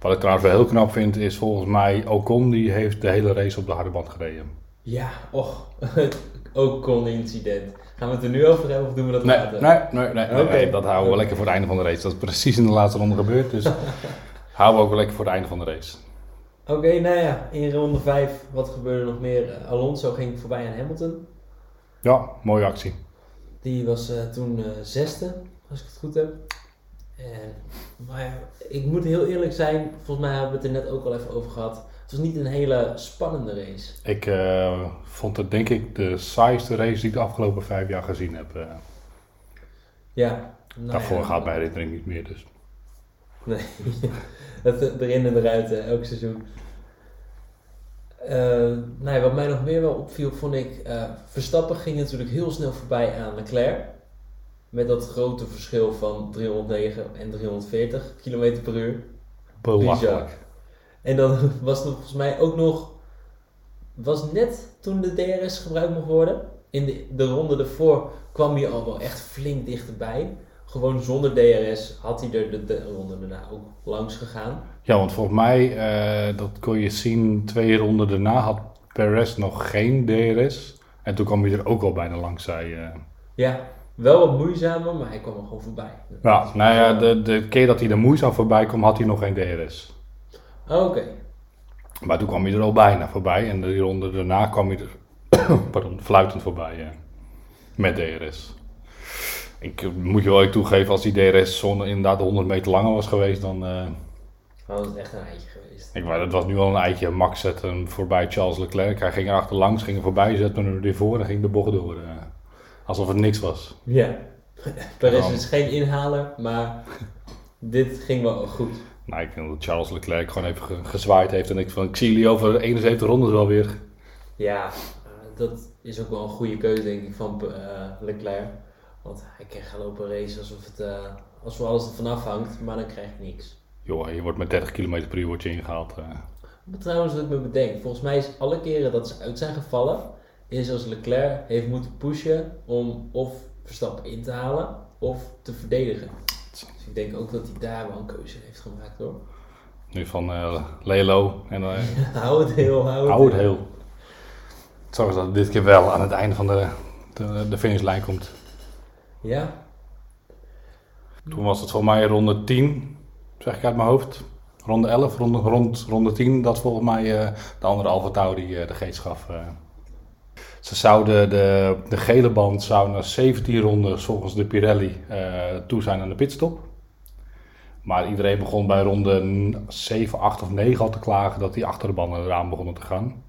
Wat ik trouwens wel heel knap vind, is volgens mij Ocon, die heeft de hele race op de harde band gereden. Ja, och, Ocon-incident. Gaan we het er nu over hebben of doen we dat nee, later? Nee, nee, nee, nee, okay. nee, dat houden we lekker voor het einde van de race. Dat is precies in de laatste ronde gebeurd, dus houden we ook wel lekker voor het einde van de race. Oké, okay, nou ja, in ronde 5, wat gebeurde er nog meer? Alonso ging voorbij aan Hamilton. Ja, mooie actie. Die was uh, toen uh, zesde, als ik het goed heb. En, maar ja, ik moet heel eerlijk zijn, volgens mij hebben we het er net ook al even over gehad. Het was niet een hele spannende race. Ik uh, vond het denk ik de saaiste race die ik de afgelopen vijf jaar gezien heb. Ja. Nou Daarvoor ja, gaat mijn herinnering niet meer dus. Nee, het erin en eruit elk seizoen. Nou wat mij nog meer wel opviel, vond ik, Verstappen ging natuurlijk heel snel voorbij aan Leclerc. Met dat grote verschil van 309 en 340 km per uur. Belachelijk. En dan was er volgens mij ook nog, was net toen de DRS gebruikt mocht worden. In de, de ronde ervoor kwam hij al wel echt flink dichterbij gewoon zonder DRS had hij er de, de ronde daarna ook langs gegaan. Ja, want volgens mij, uh, dat kon je zien, twee ronden daarna had Perez nog geen DRS. En toen kwam hij er ook al bijna langs, zei uh. Ja, wel wat moeizamer, maar hij kwam er gewoon voorbij. Ja, nou ja, de, de keer dat hij er moeizaam voorbij kwam, had hij nog geen DRS. Oké. Okay. Maar toen kwam hij er al bijna voorbij. En de ronde daarna kwam hij er, pardon, fluitend voorbij. Ja. Met DRS. Ik moet je wel even toegeven, als die DRS-zone inderdaad 100 meter langer was geweest, dan... Uh, was het echt een eitje geweest. Ik het was nu al een eitje. Max zette hem voorbij Charles Leclerc. Hij ging er achterlangs, ging er voorbij, zette hem er weer voor en ging de bocht door. Uh. Alsof het niks was. Ja. Perez Ja. is geen inhaler, maar dit ging wel goed. Nou, ik denk dat Charles Leclerc gewoon even ge- gezwaaid heeft. En ik van, ik zie jullie over 71 rondes wel weer. Ja, eh, dat is ook wel een goede keuze denk ik van eh, Leclerc. Want hij kan gaan lopen racen alsof, het, eh, alsof alles ervan afhangt, maar dan krijg je niks. Joh, je wordt met 30 km per uur wordt je ingehaald. eh. Maar trouwens, wat ik me bedenk, volgens mij is alle keren dat ze uit zijn gevallen, is als Leclerc heeft moeten pushen om of Verstappen in te halen of te verdedigen. Dus ik denk ook dat hij daar wel een keuze heeft gemaakt hoor. Nu van eh Lelo en eh hou het heel, hou het hou het heel. Zorg dat het dit keer wel aan het einde van de, de, de finishlijn komt. Ja, Toen was het voor mij ronde 10, zeg ik uit mijn hoofd. Ronde 11, ronde, rond ronde 10, dat volgens mij eh, de andere Alfa Tauri eh, de geest gaf. Ze zouden de, de gele band zou na 17 rondes volgens de Pirelli eh, toe zijn aan de pitstop. Maar iedereen begon bij ronde 7, 8 of 9 al te klagen dat die achterbanden eraan begonnen te gaan.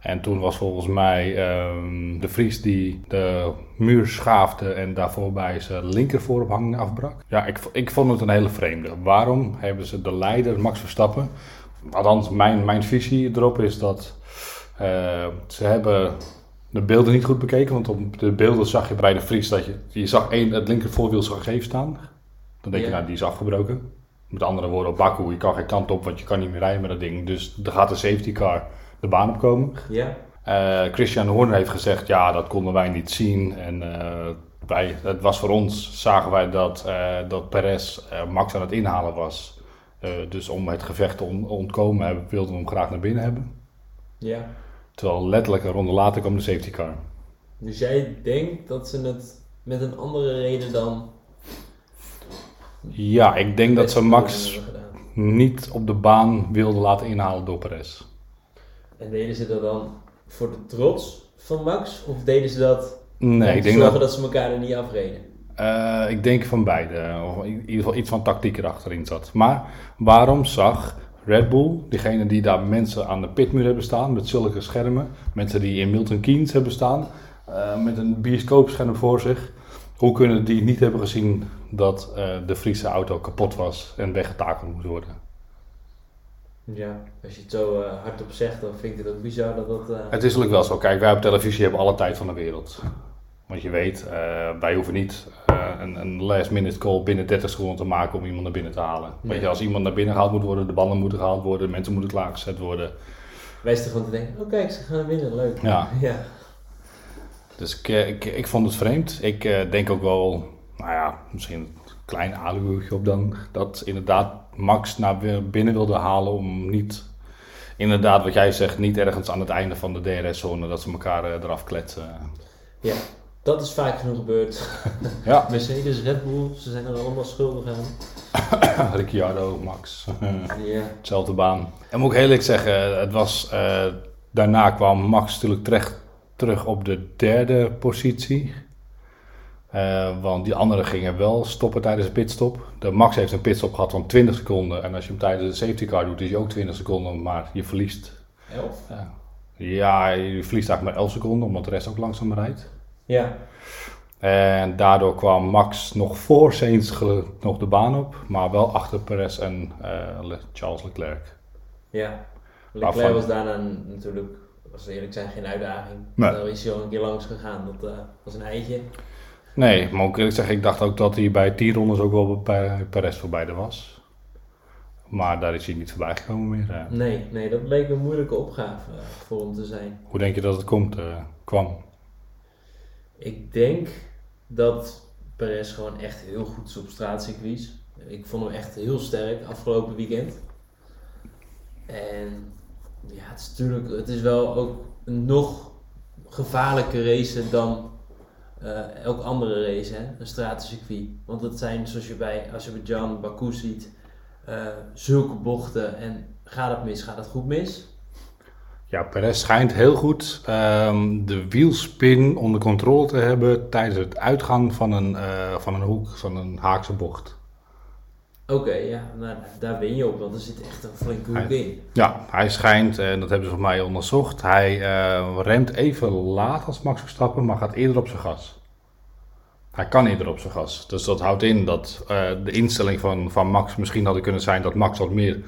En toen was volgens mij ehm, de Vries die de muur schaafde en daarvoor bij zijn linkervooruphanging afbrak. Ja, ik, ik vond het een hele vreemde. Waarom hebben ze de leider Max Verstappen? Althans, mijn, mijn visie erop is dat eh, ze hebben de beelden niet goed bekeken. Want op de beelden zag je bij de Vries dat je, je zag één, het linkervoorwiel gegeven staan. Dan denk je, nou, die is afgebroken. Met andere woorden, op Baku, je kan geen kant op, want je kan niet meer rijden met dat ding. Dus er gaat een safety car de baan op komen. ja, Eh, Christian Horner heeft gezegd, ja, dat konden wij niet zien. En eh, wij, het was voor ons, zagen wij dat, eh, dat Perez Max aan het inhalen was. Dus om het gevecht te on- ontkomen wilden we hem graag naar binnen hebben. ja. Terwijl letterlijk een ronde later kwam de safety car. Dus jij denkt dat ze het met een andere reden dan... Ja, ik denk dat ze Max niet op de baan wilden laten inhalen door Perez. En deden ze dat dan voor de trots van Max? Of deden ze dat Nee, om ik te denk zorgen dat, dat... ze elkaar er niet afreden? eh, ik denk van beide. Of in ieder geval iets van tactiek erachterin zat. Maar waarom zag Red Bull, diegene die daar mensen aan de pitmuur hebben staan met zulke schermen, mensen die in Milton Keynes hebben staan, eh, met een bioscoopscherm voor zich, hoe kunnen die niet hebben gezien dat eh, de Friese auto kapot was en weggetakeld moest worden? Ja, als je het zo eh, hardop zegt, dan vind ik het ook bizar dat dat... Het is natuurlijk wel zo. Kijk, wij op televisie hebben alle tijd van de wereld. Want je weet, wij hoeven niet een, een last minute call binnen 30 seconden te maken om iemand naar binnen te halen. Weet je, als iemand naar binnen gehaald moet worden, de banden moeten gehaald worden, mensen moeten klaargezet worden. Wij zitten gewoon te denken, oh kijk, ze gaan winnen, leuk. Ja. ja. Dus ik, eh, ik, ik vond het vreemd. Ik eh, denk ook wel, nou ja, misschien een klein aluhoedje op dan, dat inderdaad Max naar weer binnen wilde halen om niet, inderdaad wat jij zegt, niet ergens aan het einde van de DRS-zone dat ze elkaar eh, eraf kletsen. ja, dat is vaak genoeg gebeurd. Ja, Mercedes, Red Bull, ze zijn er allemaal schuldig aan. Ricciardo, Max. Ja, Hetzelfde baan. En moet ik heel eerlijk zeggen, het was, eh, daarna kwam Max natuurlijk terecht terug op de derde positie. Eh, want die anderen gingen wel stoppen tijdens de pitstop. De Max heeft een pitstop gehad van 20 seconden. En als je hem tijdens de safety car doet, is je ook 20 seconden. Maar je verliest. elf. Ja, ja je verliest eigenlijk maar 11 seconden, omdat de rest ook langzaam rijdt. Ja, En daardoor kwam Max nog voor Sainz nog de baan op. Maar wel achter Perez en eh, Le- Charles Leclerc. ja. Leclerc Waarvan- was daarna natuurlijk, als we eerlijk zijn, geen uitdaging. Nee. Daar is hij al een keer langs gegaan, dat eh, was een eitje. Nee, maar ook eerlijk zeggen, ik dacht ook dat hij bij 10 rondes ook wel bij Perez voorbij er was. Maar daar is hij niet voorbij gekomen meer. eh. Nee, nee, dat bleek een moeilijke opgave voor hem te zijn. Hoe denk je dat het komt, kwam? Ik denk dat Perez gewoon echt heel goed is op straatcircuits. Ik vond hem echt heel sterk afgelopen weekend. En ja, het is natuurlijk, het is wel ook een nog gevaarlijker race dan eh, elk andere race, hè? een stratencircuit. Want het zijn, zoals je bij Azerbaijan, Baku ziet, eh, zulke bochten en gaat het mis, gaat het goed mis. Ja, Perez schijnt heel goed ehm, de wielspin onder controle te hebben tijdens het uitgaan van een, eh, van een hoek, van een haakse bocht. Oké, ja, nou, daar ben je op, want er zit echt een flinke hoek in. Ja, hij schijnt, en dat hebben ze voor mij onderzocht, hij eh, remt even laat als Max Verstappen, maar gaat eerder op zijn gas. Hij kan eerder op zijn gas. Dus dat houdt in dat eh, de instelling van, van Max misschien had kunnen zijn dat Max wat meer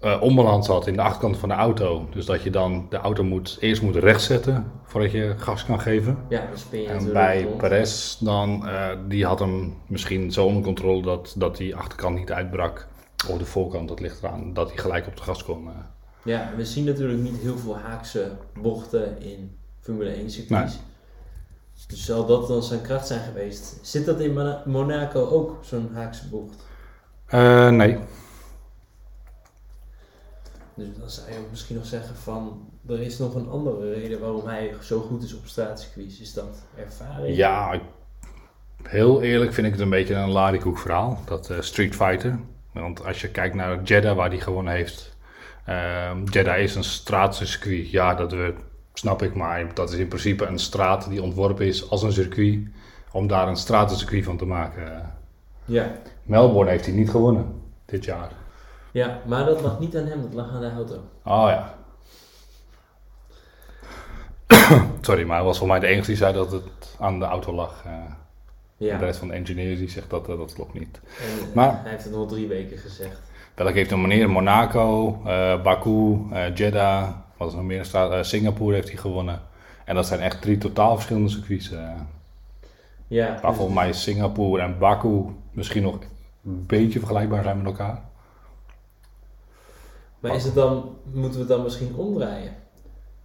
eh onbalans had in de achterkant van de auto. Dus dat je dan de auto moet, eerst moet rechtzetten voordat je gas kan geven. Ja, dan spin je En bij rond. Perez dan, eh, die had hem misschien zo onder controle dat, dat die achterkant niet uitbrak. Of de voorkant, dat ligt eraan, dat hij gelijk op de gas kon. eh. Ja, we zien natuurlijk niet heel veel haakse bochten in Formule 1 circuits. Dus zal dat dan zijn kracht zijn geweest? Zit dat in Mona- Monaco ook, zo'n haakse bocht? Nee, Dus dan zou je ook misschien nog zeggen van, er is nog een andere reden waarom hij zo goed is op straatcircuits. Is dat ervaring? Ja, heel eerlijk vind ik het een beetje een larikoek verhaal, dat eh, Street Fighter. Want als je kijkt naar Jeddah, waar hij gewonnen heeft. ehm Jeddah is een straatcircuit, ja, dat we, snap ik, maar dat is in principe een straat die ontworpen is als een circuit. Om daar een stratencircuit van te maken. Ja. Melbourne heeft hij niet gewonnen dit jaar. Ja, maar dat lag niet aan hem, dat lag aan de auto. Oh ja. Sorry, maar hij was voor mij de enige die zei dat het aan de auto lag. eh. Ja, De rest van de engineers die zegt dat eh, dat klopt niet. en, eh, Maar- hij heeft het nog drie weken gezegd. Welk heeft een meneer? Monaco, Baku, Jeddah, wat is nog meer? Staat, Singapore heeft hij gewonnen. En dat zijn echt drie totaal verschillende circuits. Ja, maar dus- volgens mij Singapore en Baku misschien nog een beetje vergelijkbaar zijn met elkaar. Maar is het dan, moeten we het dan misschien omdraaien?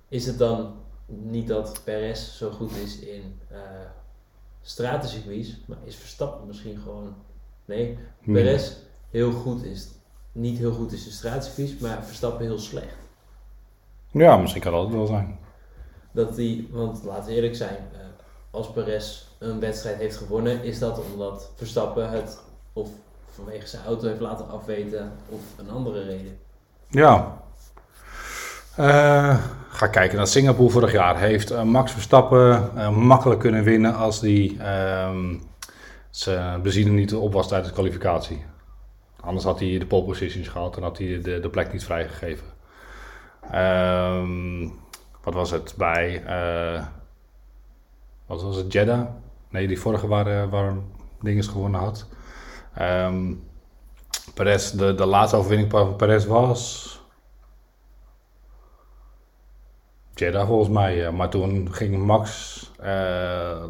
Is het dan niet dat Perez zo goed is in stratencircuits, maar is Verstappen misschien gewoon... Nee, Hmm. Perez heel goed is, niet heel goed is in stratencircuits, maar Verstappen heel slecht. Ja, misschien kan dat wel zijn. Dat die, want laten we eerlijk zijn, eh, als Perez een wedstrijd heeft gewonnen, is dat omdat Verstappen het of vanwege zijn auto heeft laten afweten of een andere reden. Ja. Eh, ga kijken naar Singapore vorig jaar. Heeft eh, Max Verstappen eh, makkelijk kunnen winnen als die ehm, zijn benzine niet op was tijdens de kwalificatie. Anders had hij de pole positions gehad en had hij de, de plek niet vrijgegeven. Ehm, wat was het bij. wat was het? Jeddah? Nee, die vorige waar, waar Dinges gewonnen had. Ehm Perez, de, de laatste overwinning van Perez was. Jeddah volgens mij. eh, Maar toen ging Max eh,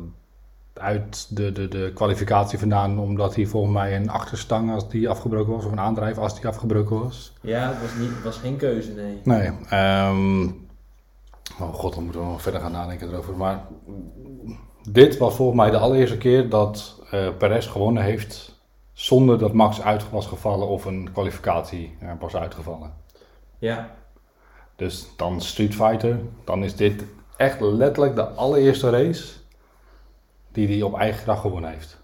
uit de, de, de kwalificatie vandaan. Omdat hij volgens mij een achterstang, als die afgebroken was, of een aandrijf als die afgebroken was. Ja, het was, niet, het was geen keuze, nee. Nee. ehm, oh god, dan moeten we nog verder gaan nadenken erover. Maar dit was volgens mij de allereerste keer dat eh Perez gewonnen heeft. Zonder dat Max uit was gevallen of een kwalificatie eh, was uitgevallen. Ja, Dus dan Street Fighter. Dan is dit echt letterlijk de allereerste race die hij op eigen kracht gewonnen heeft.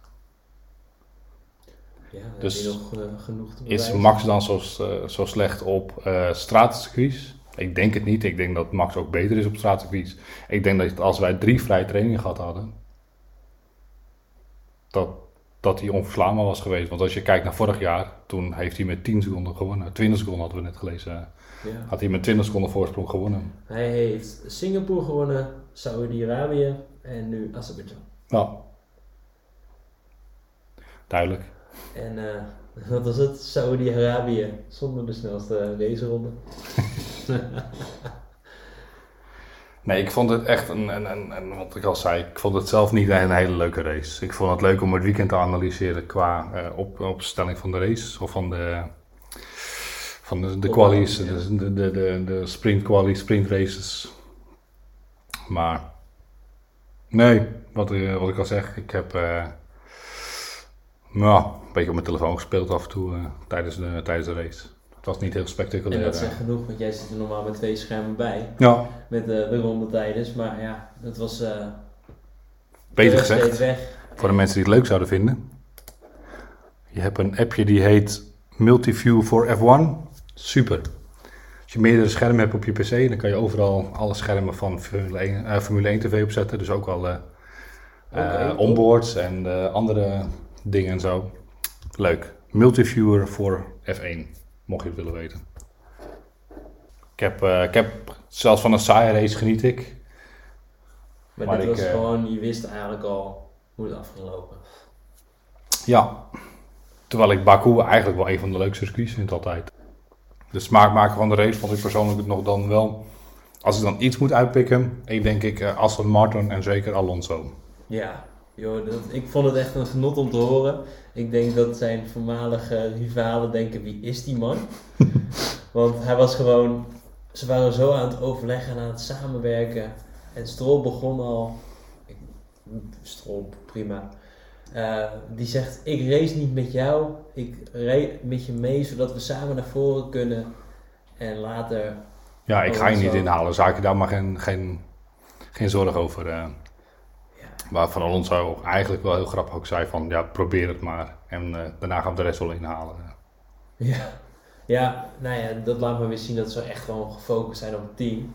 ja Dus nog eh, genoeg te Is. Max dan zo, eh, zo slecht op eh straatcircuits? Ik denk het niet. Ik denk dat Max ook beter is op straatcircuits. Ik denk dat als wij drie vrije trainingen gehad hadden, dat, dat hij onverslaanbaar was geweest. Want als je kijkt naar vorig jaar, toen heeft hij met 10 seconden gewonnen. 20 seconden hadden we net gelezen. Ja. Had hij met 20 seconden voorsprong gewonnen. Hij heeft Singapore gewonnen, Saudi-Arabië en nu Azerbeidzjan. Nou, duidelijk. En eh, wat was het? Saudi-Arabië zonder de snelste raceronde. Nee, ik vond het echt een, een, een, een- wat ik al zei, ik vond het zelf niet een hele leuke race. Ik vond het leuk om het weekend te analyseren qua eh, op, opstelling van de race of van de, van de, de qualies, ja. de, de, de, de, sprint qualies, sprint races. Maar nee, wat, eh, wat ik al zeg, ik heb eh, nou, een beetje op mijn telefoon gespeeld af en toe tijdens, de, tijdens de race. Het was niet heel spectaculair. En dat eh. zegt genoeg, want jij zit er normaal met twee schermen bij. ja, Met de, de rondetijden. Maar ja, dat was... eh beter gezegd. weg. Voor de mensen die het leuk zouden vinden. Je hebt een appje die heet Multiview for F1. Super. Als je meerdere schermen hebt op je PC, dan kan je overal alle schermen van Formule 1, eh, Formule 1 TV opzetten. Dus ook eh, Oké, onboards en de andere dingen en zo. Leuk. Multiviewer voor F1, mocht je het willen weten. Ik heb, eh, ik heb zelfs van een saaie race geniet ik. Maar, Maar dit ik, was eh, gewoon, je wist eigenlijk al hoe het af ging lopen. Ja, terwijl ik Baku eigenlijk wel een van de leukste circuits vind altijd. De smaakmaker van de race vond ik persoonlijk nog dan wel... Als ik dan iets moet uitpikken, ik denk ik eh, Aston Martin en zeker Alonso. Ja, joh, dat, ik vond het echt een genot om te horen. Ik denk dat zijn voormalige rivalen denken, wie is die man? Want hij was gewoon, ze waren zo aan het overleggen en aan het samenwerken. En Stroll begon al, ik, Stroll, prima. Eh, die zegt, ik race niet met jou, ik rijd met je mee, zodat we samen naar voren kunnen. En later, Ja, ik ga je niet inhalen. Zaak je daar maar geen, geen, geen zorg over. eh. Waarvan Alonso eigenlijk wel heel grappig ook zei van, ja, probeer het maar. En eh, daarna gaan we de rest wel inhalen. Ja. ja, nou ja, dat laat me weer zien dat ze echt gewoon gefocust zijn op het team.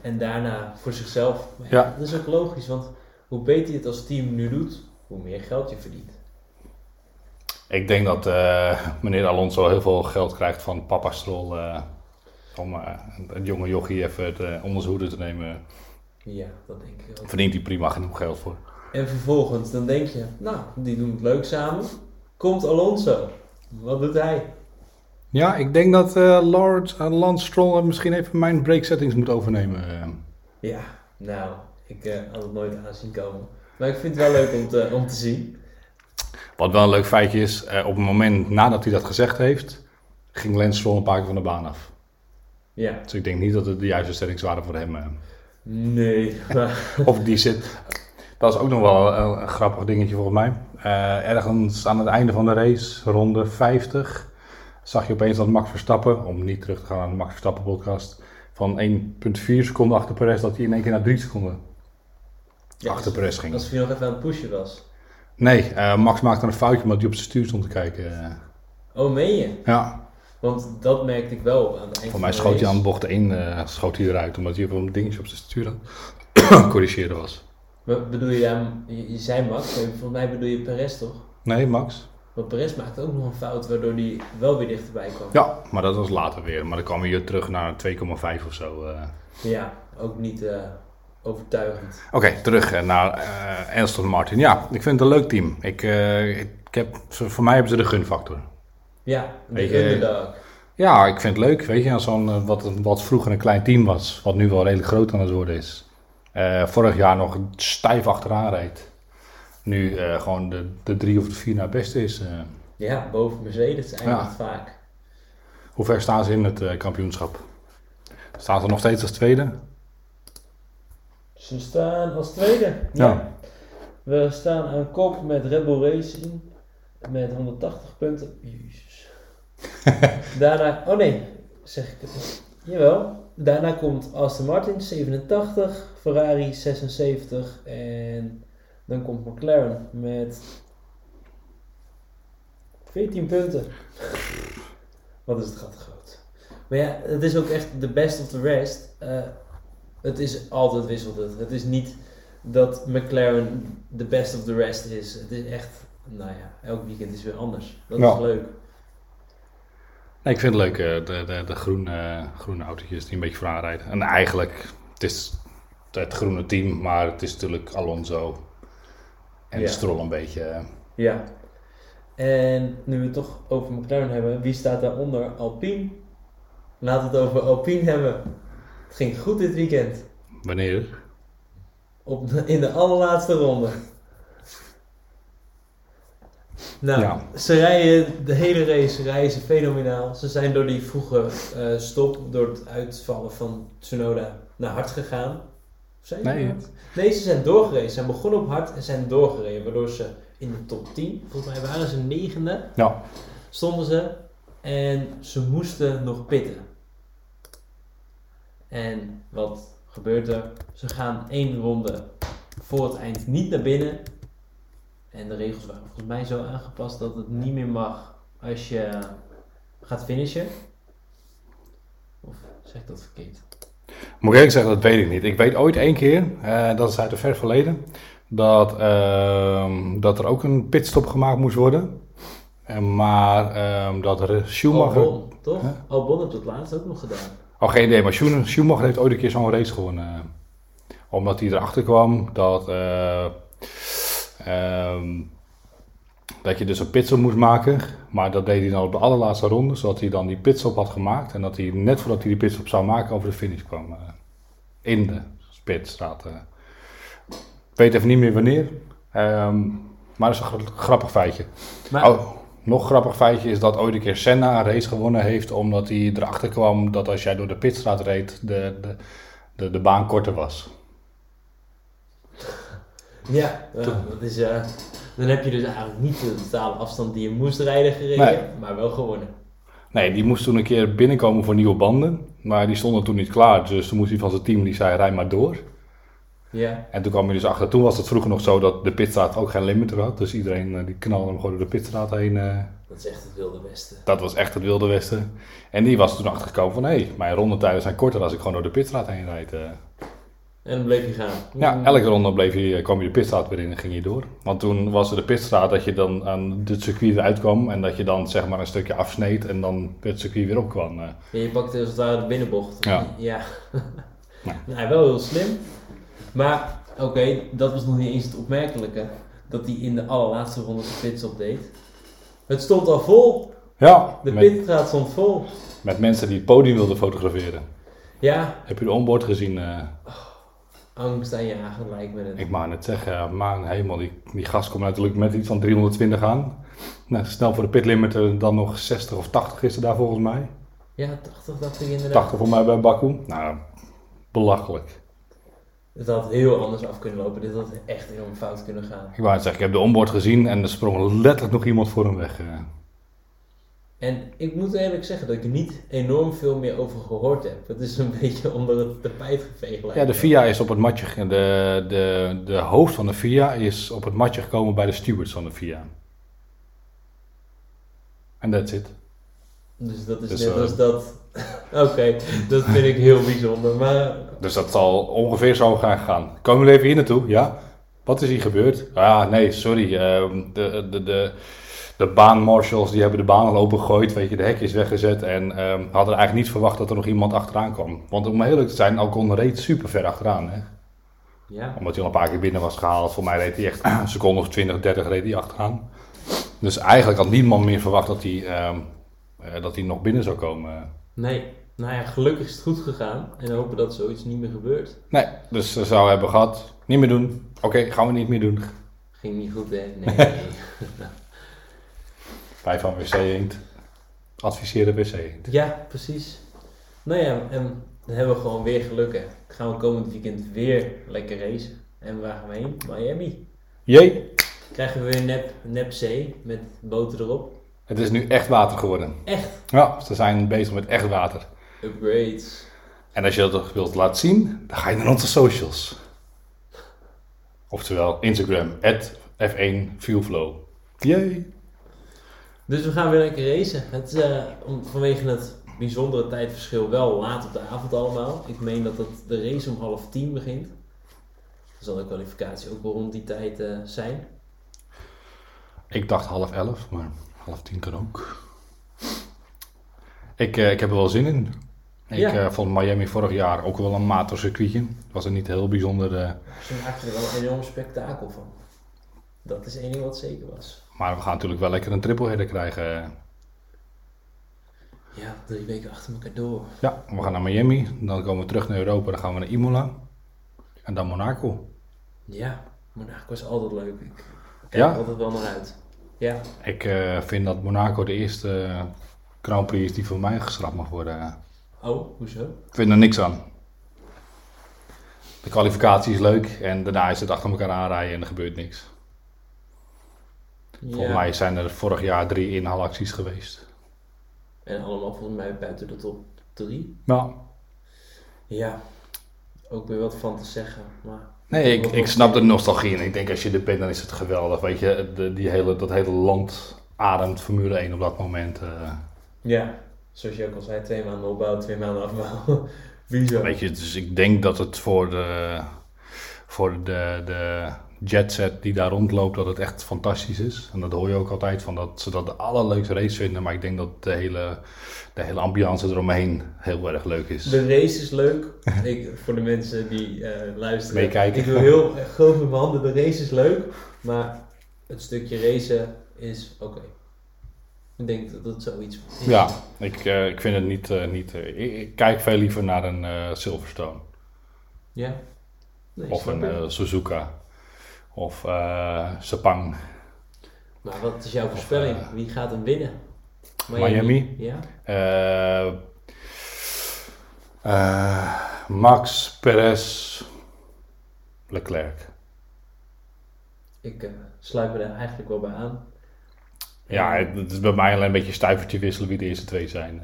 En daarna voor zichzelf. Maar ja, Ja. Dat is ook logisch, want hoe beter je het als team nu doet, hoe meer geld je verdient. Ik denk dat eh, meneer Alonso heel veel geld krijgt van papa Stroll. eh, om eh, het jonge jochie even onder zijn hoede te nemen. Ja, dat denk ik ook. Verdient hij prima genoeg geld voor. En vervolgens, dan denk je, nou, die doen het leuk samen. Komt Alonso. Wat doet hij? Ja, ik denk dat eh Lord uh, Lance Stroll misschien even mijn break settings moet overnemen. eh. Ja, nou, ik eh, had het nooit aan zien komen. Maar ik vind het wel leuk om te, om te zien. Wat wel een leuk feitje is, eh, op het moment nadat hij dat gezegd heeft, ging Lance Stroll een paar keer van de baan af. Ja, Dus ik denk niet dat het de juiste settings waren voor hem. Nee, Of die zit. Dat is ook nog wel een, een grappig dingetje volgens mij. Eh, ergens aan het einde van de race, ronde 50, zag je opeens dat Max Verstappen, om niet terug te gaan naar de Max Verstappen podcast, van 1,4 seconden achter Perez, dat hij in één keer naar 3 seconden ja, achter Perez ging. als hij nog even aan het pushen was. Nee, eh, Max maakte een foutje omdat hij op zijn stuur stond te kijken. Oh, meen je? ja, Want dat merkte ik wel aan het voor mij schoot hij aan bocht 1 eh, schoot hij eruit, omdat hij op een dingetje op zijn stuur aan het corrigeren was. Maar bedoel je, je, je zei Max, volgens mij bedoel je Perez toch? Nee, Max? Want Perez maakte ook nog een fout waardoor hij wel weer dichterbij kwam. Ja, maar dat was later weer. Maar dan kwam hij weer terug naar 2,5 of zo. eh. Ja, ook niet eh, overtuigend. Oké, terug naar eh Aston Martin. Ja, ik vind het een leuk team. Ik, ik heb, voor mij hebben ze de gunfactor. Ja, de Weet je- underdog. Ja, ik vind het leuk. Weet je, als zo'n, eh, wat, wat vroeger een klein team was, wat nu wel redelijk groot aan het worden is. Eh, vorig jaar nog stijf achteraan reed. Nu eh, gewoon de, de drie of de vier naar beste is. eh. Ja, boven Mercedes eindigt vaak. hoe ver staan ze in het eh, kampioenschap? Staan ze nog steeds als tweede? Ze staan als tweede. Ja. We staan aan kop met Red Bull Racing met 180 punten. Jezus. Daarna, oh nee, zeg ik het. Jawel. Daarna komt Aston Martin 87, Ferrari 76 en dan komt McLaren met 14 punten. Wat is het gat groot. Maar ja, het is ook echt de best of the rest. Eh, het is altijd wisselend. Het is niet dat McLaren de best of the rest is. Het is echt, nou ja, elk weekend is weer anders. Dat is leuk. Nee, ik vind het leuk, eh, de, de, de groene, groene autootjes die een beetje vooraan rijden. En eigenlijk, het is het groene team, maar het is natuurlijk Alonso en Ja. Stroll een beetje. eh. Ja. En nu we het toch over McLaren hebben, wie staat daaronder? Alpine. Laten we het over Alpine hebben. Het ging goed dit weekend. wanneer? Op de- in de allerlaatste ronde. Nou, Ja. ze rijden de hele race rijden ze fenomenaal. Ze zijn door die vroege eh, stop, door het uitvallen van Tsunoda, naar hard gegaan. Zijn Nee. Nee, ze zijn doorgereden. Ze zijn begonnen op hard en zijn doorgereden. Waardoor ze in de top 10, volgens mij waren ze negende, Ja, stonden ze. En ze moesten nog pitten. En wat gebeurt er? Ze gaan één ronde voor het eind niet naar binnen. En de regels waren volgens mij zo aangepast dat het niet meer mag als je gaat finishen. Of zeg ik dat verkeerd? moet ik eerlijk zeggen, dat weet ik niet. Ik weet ooit één keer, eh, dat is uit het ver verleden, dat, ehm, dat er ook een pitstop gemaakt moest worden. Eh, maar ehm, dat er Schumacher... Albon, toch? Huh? Albon heeft het laatst ook nog gedaan. Oh, geen idee, maar Schu- Schumacher heeft ooit een keer zo'n race gewonnen. eh, omdat hij erachter kwam dat eh, ehm, dat je dus een pitstop moest maken. Maar dat deed hij dan op de allerlaatste ronde, zodat hij dan die pitstop had gemaakt. En dat hij net voordat hij die pitstop zou maken over de finish kwam. eh, in de pitstraat. eh. Ik weet even niet meer wanneer. Ehm, maar dat is een gra- grappig feitje. Maar, Oh, nog grappig feitje is dat ooit een keer Senna een race gewonnen heeft. Omdat hij erachter kwam dat als jij door de pitstraat reed, de, de, de, de baan korter was. Ja, ja, dat is, eh, dan heb je dus eigenlijk niet de totale afstand die je moest rijden gereden, Nee. maar wel gewonnen. Nee, die moest toen een keer binnenkomen voor nieuwe banden. Maar die stonden toen niet klaar. Dus toen moest hij van zijn team, die zei, rij maar door. Ja, En toen kwam je dus achter. Toen was het vroeger nog zo dat de pitstraat ook geen limiter had. Dus iedereen eh, die knalde hem gewoon door de pitstraat heen. eh. dat is echt het wilde westen. dat was echt het wilde westen. En die was toen achtergekomen van... Hé, hey, mijn rondetijden zijn korter als ik gewoon door de pitstraat heen rijd. Eh. En dan bleef je gaan. Ja, elke ronde bleef je, kwam je de pitstraat weer in en ging je door. Want toen was er de pitstraat dat je dan aan het circuit eruit kwam. En dat je dan zeg maar een stukje afsneed en dan het circuit weer opkwam. eh. Je pakte als het ware de binnenbocht. Ja. ja. Ja. nou, wel heel slim. Maar, oké, dat was nog niet eens het opmerkelijke. Dat hij in de allerlaatste ronde zijn pitstop deed. Het stond al vol. Ja, De pitstraat stond vol. met mensen die het podium wilden fotograferen. Ja, Heb je de onboard gezien? eh? Angst aan je jagen lijkt me het. ik mag net zeggen, man, helemaal. Die, die gast komt natuurlijk met iets van 320 aan. Nou, snel voor de pitlimiter, dan nog 60 of 80 is er daar volgens mij. Ja, 80 dacht ik inderdaad. 80 voor mij bij Baku. Nou, belachelijk. Het had heel anders af kunnen lopen. Dit had echt enorm fout kunnen gaan. Ik wou net zeggen, ik heb de onboard gezien en er sprong letterlijk nog iemand voor hem weg. En ik moet eerlijk zeggen dat ik er niet enorm veel meer over gehoord heb. Het is een beetje onder het tapijt geveegd. lijkt Ja, de. FIA is op het matje, de, de, de hoofd van de FIA is op het matje gekomen bij de stewards van de FIA. En that's it. Dus dat is Dus, net eh, als dat. Oké, dat vind ik heel bijzonder. Maar Dus dat zal ongeveer zo gaan gaan. Komen we even hier naartoe, ja? Wat is hier gebeurd? Ja, nee, sorry. ehm, de, de, de, de baanmarshals die hebben de baan al opengegooid, weet je, de hek is weggezet. En ehm, hadden eigenlijk niet verwacht dat er nog iemand achteraan kwam. Want om heel eerlijk te zijn, Alcon reed super ver achteraan. Hè? ja, Omdat hij al een paar keer binnen was gehaald. Voor mij reed hij echt een seconde of 20, 30 reed hij achteraan. Dus eigenlijk had niemand meer verwacht dat hij, ehm, eh, dat hij nog binnen zou komen. nee. Nou ja, gelukkig is het goed gegaan. En hopen dat zoiets niet meer gebeurt. Nee, dus ze zou hebben gehad. Niet meer doen. Oké, gaan we niet meer doen. Ging niet goed, hè? Nee. Wij van WC Eend adviseren WC Eend. ja, precies. Nou ja, en dan hebben we gewoon weer geluk, hè. Gaan we komend weekend weer lekker racen. En waar gaan we heen? Miami. Jee, Krijgen we weer nep, nep zee met boten erop. het is nu echt water geworden. Echt Ja, ze zijn bezig met echt water. upgrades. En als je dat wilt laten zien, dan ga je naar onze socials. Oftewel Instagram, F1 Fuelflow. Jee. Dus we gaan weer lekker racen. Het is eh, om, vanwege het bijzondere tijdverschil wel laat op de avond allemaal. Ik meen dat het, de race om half tien begint. Dan zal de kwalificatie ook wel rond die tijd eh, zijn. Ik dacht half elf, maar half tien kan ook. Ik, eh, ik heb er wel zin in. Ik Ja. vond Miami vorig jaar ook wel een matig circuitje. Het was een niet heel bijzonder, Ze maakten er wel een enorm spektakel van. Dat is één ding wat zeker was. maar we gaan natuurlijk wel lekker een tripleheader krijgen. Ja, drie weken achter elkaar door. Ja, we gaan naar Miami, dan komen we terug naar Europa, dan gaan we naar Imola. En dan Monaco. Ja, Monaco is altijd leuk. Ik kijk Ja? er altijd wel naar uit. Ja, Ik eh, vind dat Monaco de eerste eh, Grand Prix is die voor mij geschrapt mag worden. oh, hoezo? Ik vind er niks aan. De kwalificatie is leuk en daarna is het achter elkaar aanrijden en er gebeurt niks. Volgens mij zijn er vorig jaar drie inhaalacties geweest. En allemaal volgens mij buiten de top drie. Nou, Ja, ook weer wat van te zeggen. Maar nee, ik, ik snap de nostalgie en ik denk als je er bent dan is het geweldig. Weet je, de, die hele, dat hele land ademt Formule 1 op dat moment. eh. Ja, zoals je ook al zei, twee maanden opbouw, twee maanden afbouw. Wie zo? weet je, dus ik denk dat het voor de, voor de, de, jetset die daar rondloopt, dat het echt fantastisch is. En dat hoor je ook altijd, van dat ze dat de allerleukste race vinden. Maar ik denk dat de hele, de hele ambiance eromheen heel erg leuk is. De race is leuk. ik, voor de mensen die eh, luisteren. Meekijken. Ik doe heel groot met mijn handen. De race is leuk. Maar het stukje racen is oké. Ik denk dat het zoiets is. Ja, ik, eh, ik vind het niet... eh, niet ik, ik kijk veel liever naar een Silverstone. Ja? Nee, of een Suzuka. Of eh Sepang. Maar wat is jouw voorspelling? eh, Wie gaat hem winnen? Miami? Ja? Eh, Max, Perez, Leclerc. Ik sluit me daar eigenlijk wel bij aan. Ja, het is bij mij alleen een beetje stuivertje wisselen wie de eerste twee zijn.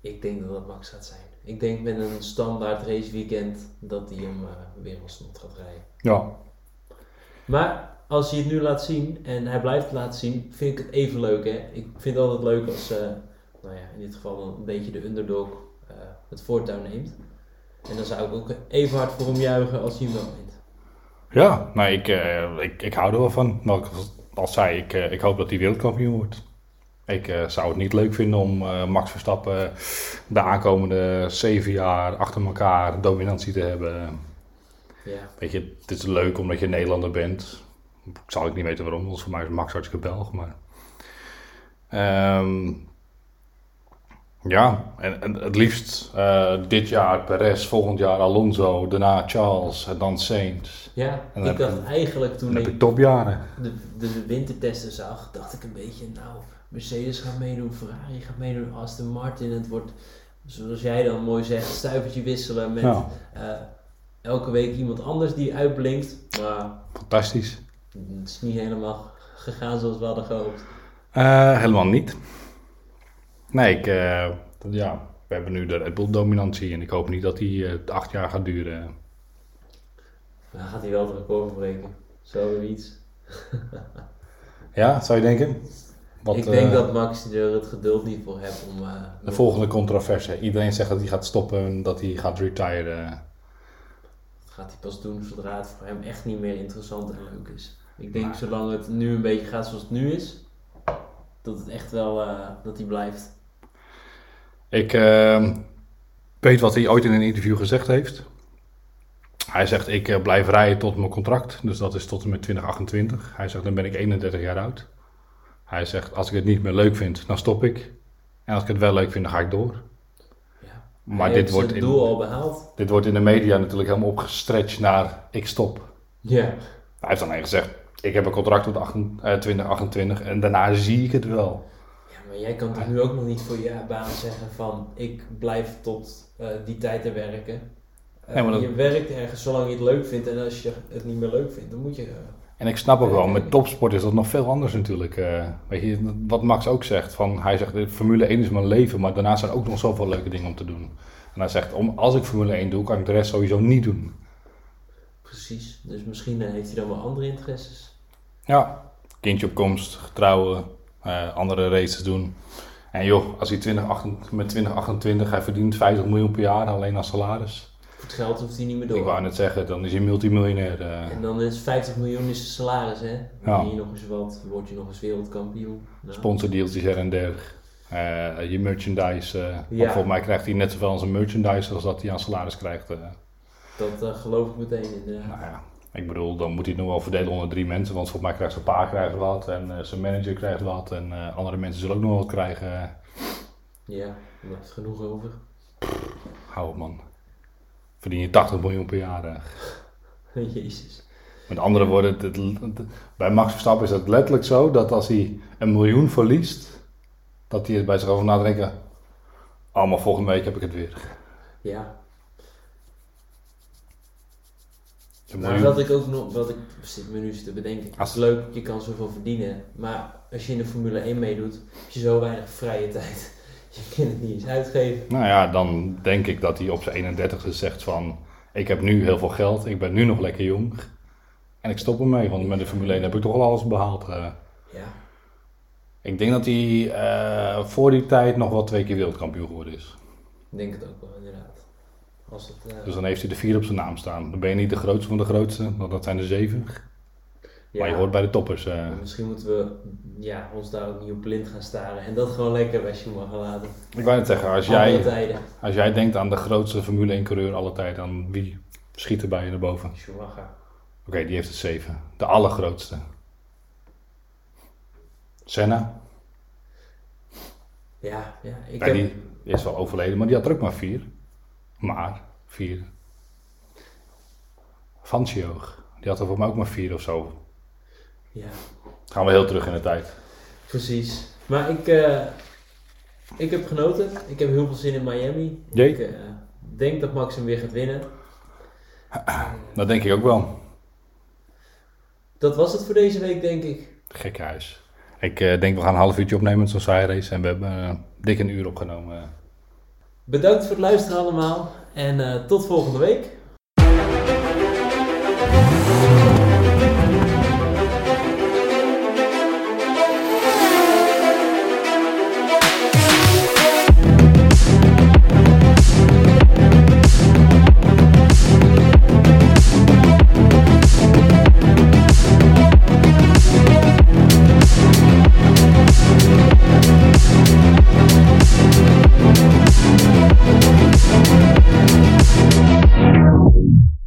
Ik denk dat het Max gaat zijn. Ik denk met een standaard raceweekend dat hij hem weer als snot gaat rijden. Ja, Maar als hij het nu laat zien en hij blijft het laten zien, vind ik het even leuk. Hè? Ik vind het altijd leuk als, eh, nou ja, in dit geval een beetje de underdog eh, het voortouw neemt. En dan zou ik ook even hard voor hem juichen als hij hem wel wint. ja nou, ik, eh, ik, ik hou er wel van. Maar ik al zei, ik, ik hoop dat hij wereldkampioen wordt. Ik zou het niet leuk vinden om Max Verstappen de aankomende zeven jaar achter elkaar dominantie te hebben. Ja, Weet je, het is leuk omdat je Nederlander bent. Ik zal ik niet weten waarom, want voor mij is Max hartstikke Belg. Maar... Ehm, ja, en, en het liefst eh, dit jaar Perez, volgend jaar Alonso, daarna Charles en dan Sainz. ja En ik dacht eigenlijk toen ik topjaren. de, de, wintertesten zag, dacht ik een beetje, nou, Mercedes gaat meedoen, Ferrari gaat meedoen, Aston Martin. Het wordt, zoals jij dan mooi zegt, stuivertje wisselen met Ja, eh, elke week iemand anders die uitblinkt. Maar fantastisch. het is niet helemaal gegaan zoals we hadden gehoopt. Eh, helemaal niet. Nee, ik, eh, ja, we hebben nu de Red Bull dominantie en ik hoop niet dat die eh, acht jaar gaat duren. Dan gaat hij wel het record breken. Zoiets. Ja, zou je denken? Wat, ik denk dat Max er het geduld niet voor heeft om... De volgende controverse. Iedereen zegt dat hij gaat stoppen, dat hij gaat retiren. Dat gaat hij pas doen zodra het voor hem echt niet meer interessant en leuk is. Ik denk Maar- zolang het nu een beetje gaat zoals het nu is, dat het echt wel, eh, dat hij blijft. Ik eh, weet wat hij ooit in een interview gezegd heeft. Hij zegt, ik eh, blijf rijden tot mijn contract. Dus dat is tot en met 2028. Hij zegt, dan ben ik 31 jaar oud. Hij zegt, als ik het niet meer leuk vind, dan stop ik. En als ik het wel leuk vind, dan ga ik door. Maar hij dit wordt, in, doel al behaald. dit wordt in de media natuurlijk helemaal opgestretched naar, ik stop. Ja. Hij heeft alleen gezegd, ik heb een contract tot 28, eh, 2028 en daarna zie ik het wel. ja, maar jij kan toch nu ook nog niet voor je baan zeggen van ik blijf tot eh, die tijd te werken. Eh, Ja, maar dat- Je werkt ergens zolang je het leuk vindt en als je het niet meer leuk vindt, dan moet je... eh, En ik snap ook wel, met topsport is dat nog veel anders natuurlijk. eh. weet je, wat Max ook zegt, van, hij zegt, Formule 1 is mijn leven, maar daarnaast zijn ook nog zoveel leuke dingen om te doen. En hij zegt, om, als ik Formule 1 doe, kan ik de rest sowieso niet doen. precies. Dus misschien eh, heeft hij dan wel andere interesses. Ja, kindje op komst, trouwen, eh, andere races doen. En joh, als hij 2028, met 2028, hij verdient 50 miljoen per jaar alleen als salaris. Voor het geld hoeft hij niet meer door. Ik wou net zeggen, dan is hij multimiljonair. eh. En dan is 50 miljoen is zijn salaris, hè? Dan Ja. je nog eens wat, word je nog eens wereldkampioen. Nou, sponsordeeltjes her en der. Eh, je merchandise. Ja. volgens mij krijgt hij net zoveel aan zijn merchandise als dat hij aan salaris krijgt. Dat geloof ik meteen inderdaad. nou ja, ik bedoel, dan moet hij het nog wel verdelen onder drie mensen. Want volgens mij krijgt zijn pa krijgt wat en zijn manager krijgt wat. En andere mensen zullen ook nog wat krijgen. Ja, er blijft genoeg over. Hou op man. Verdien je 80 miljoen per jaar. eh. Jezus. Met andere woorden, het- het- het- bij Max Verstappen is het letterlijk zo dat als hij een miljoen verliest, dat hij er bij zichzelf na denken. Oh, maar volgende week heb ik het weer. Ja, maar wat ik ook nog, wat ik zit me nu te bedenken. Het Als- is leuk, je kan zoveel verdienen. Maar als je in de Formule 1 meedoet, heb je zo weinig vrije tijd. Je kunt het niet eens uitgeven. Nou ja, dan denk ik dat hij op zijn 31ste zegt van... Ik heb nu heel veel geld, ik ben nu nog lekker jong. En ik stop ermee, want met de Formule 1 heb ik toch al alles behaald. eh. Ja, Ik denk dat hij eh, voor die tijd nog wel twee keer wereldkampioen geworden is. ik denk het ook wel inderdaad. Als het, eh, Dus dan heeft hij de vier op zijn naam staan. Dan ben je niet de grootste van de grootste, want dat zijn er zeven. Maar je hoort bij de toppers. eh. Misschien moeten we ja, ons daar ook niet op blind gaan staren. En dat gewoon lekker bij Schumacher laten. Ik wou net zeggen, als jij, als jij denkt aan de grootste Formule 1 coureur aller tijden, dan wie schiet er bij je naar boven? Oké, Schumacher. die heeft het zeven. De allergrootste. Senna, Ja, ja. Ik heb, die is wel overleden, maar die had er ook maar vier. Maar, vier. Fangio, die had er voor mij ook maar vier of zo. Ja, Gaan we heel terug in de tijd. precies. Maar ik, eh, ik heb genoten. Ik heb heel veel zin in Miami. Jee. Ik eh, denk dat Max hem weer gaat winnen. Dat denk ik ook wel. Dat was het voor deze week, denk ik. Gekke huis. Ik eh, denk we gaan een half uurtje opnemen zo'n saai race. En we hebben dik een uur opgenomen. Bedankt voor het luisteren allemaal. En tot volgende week.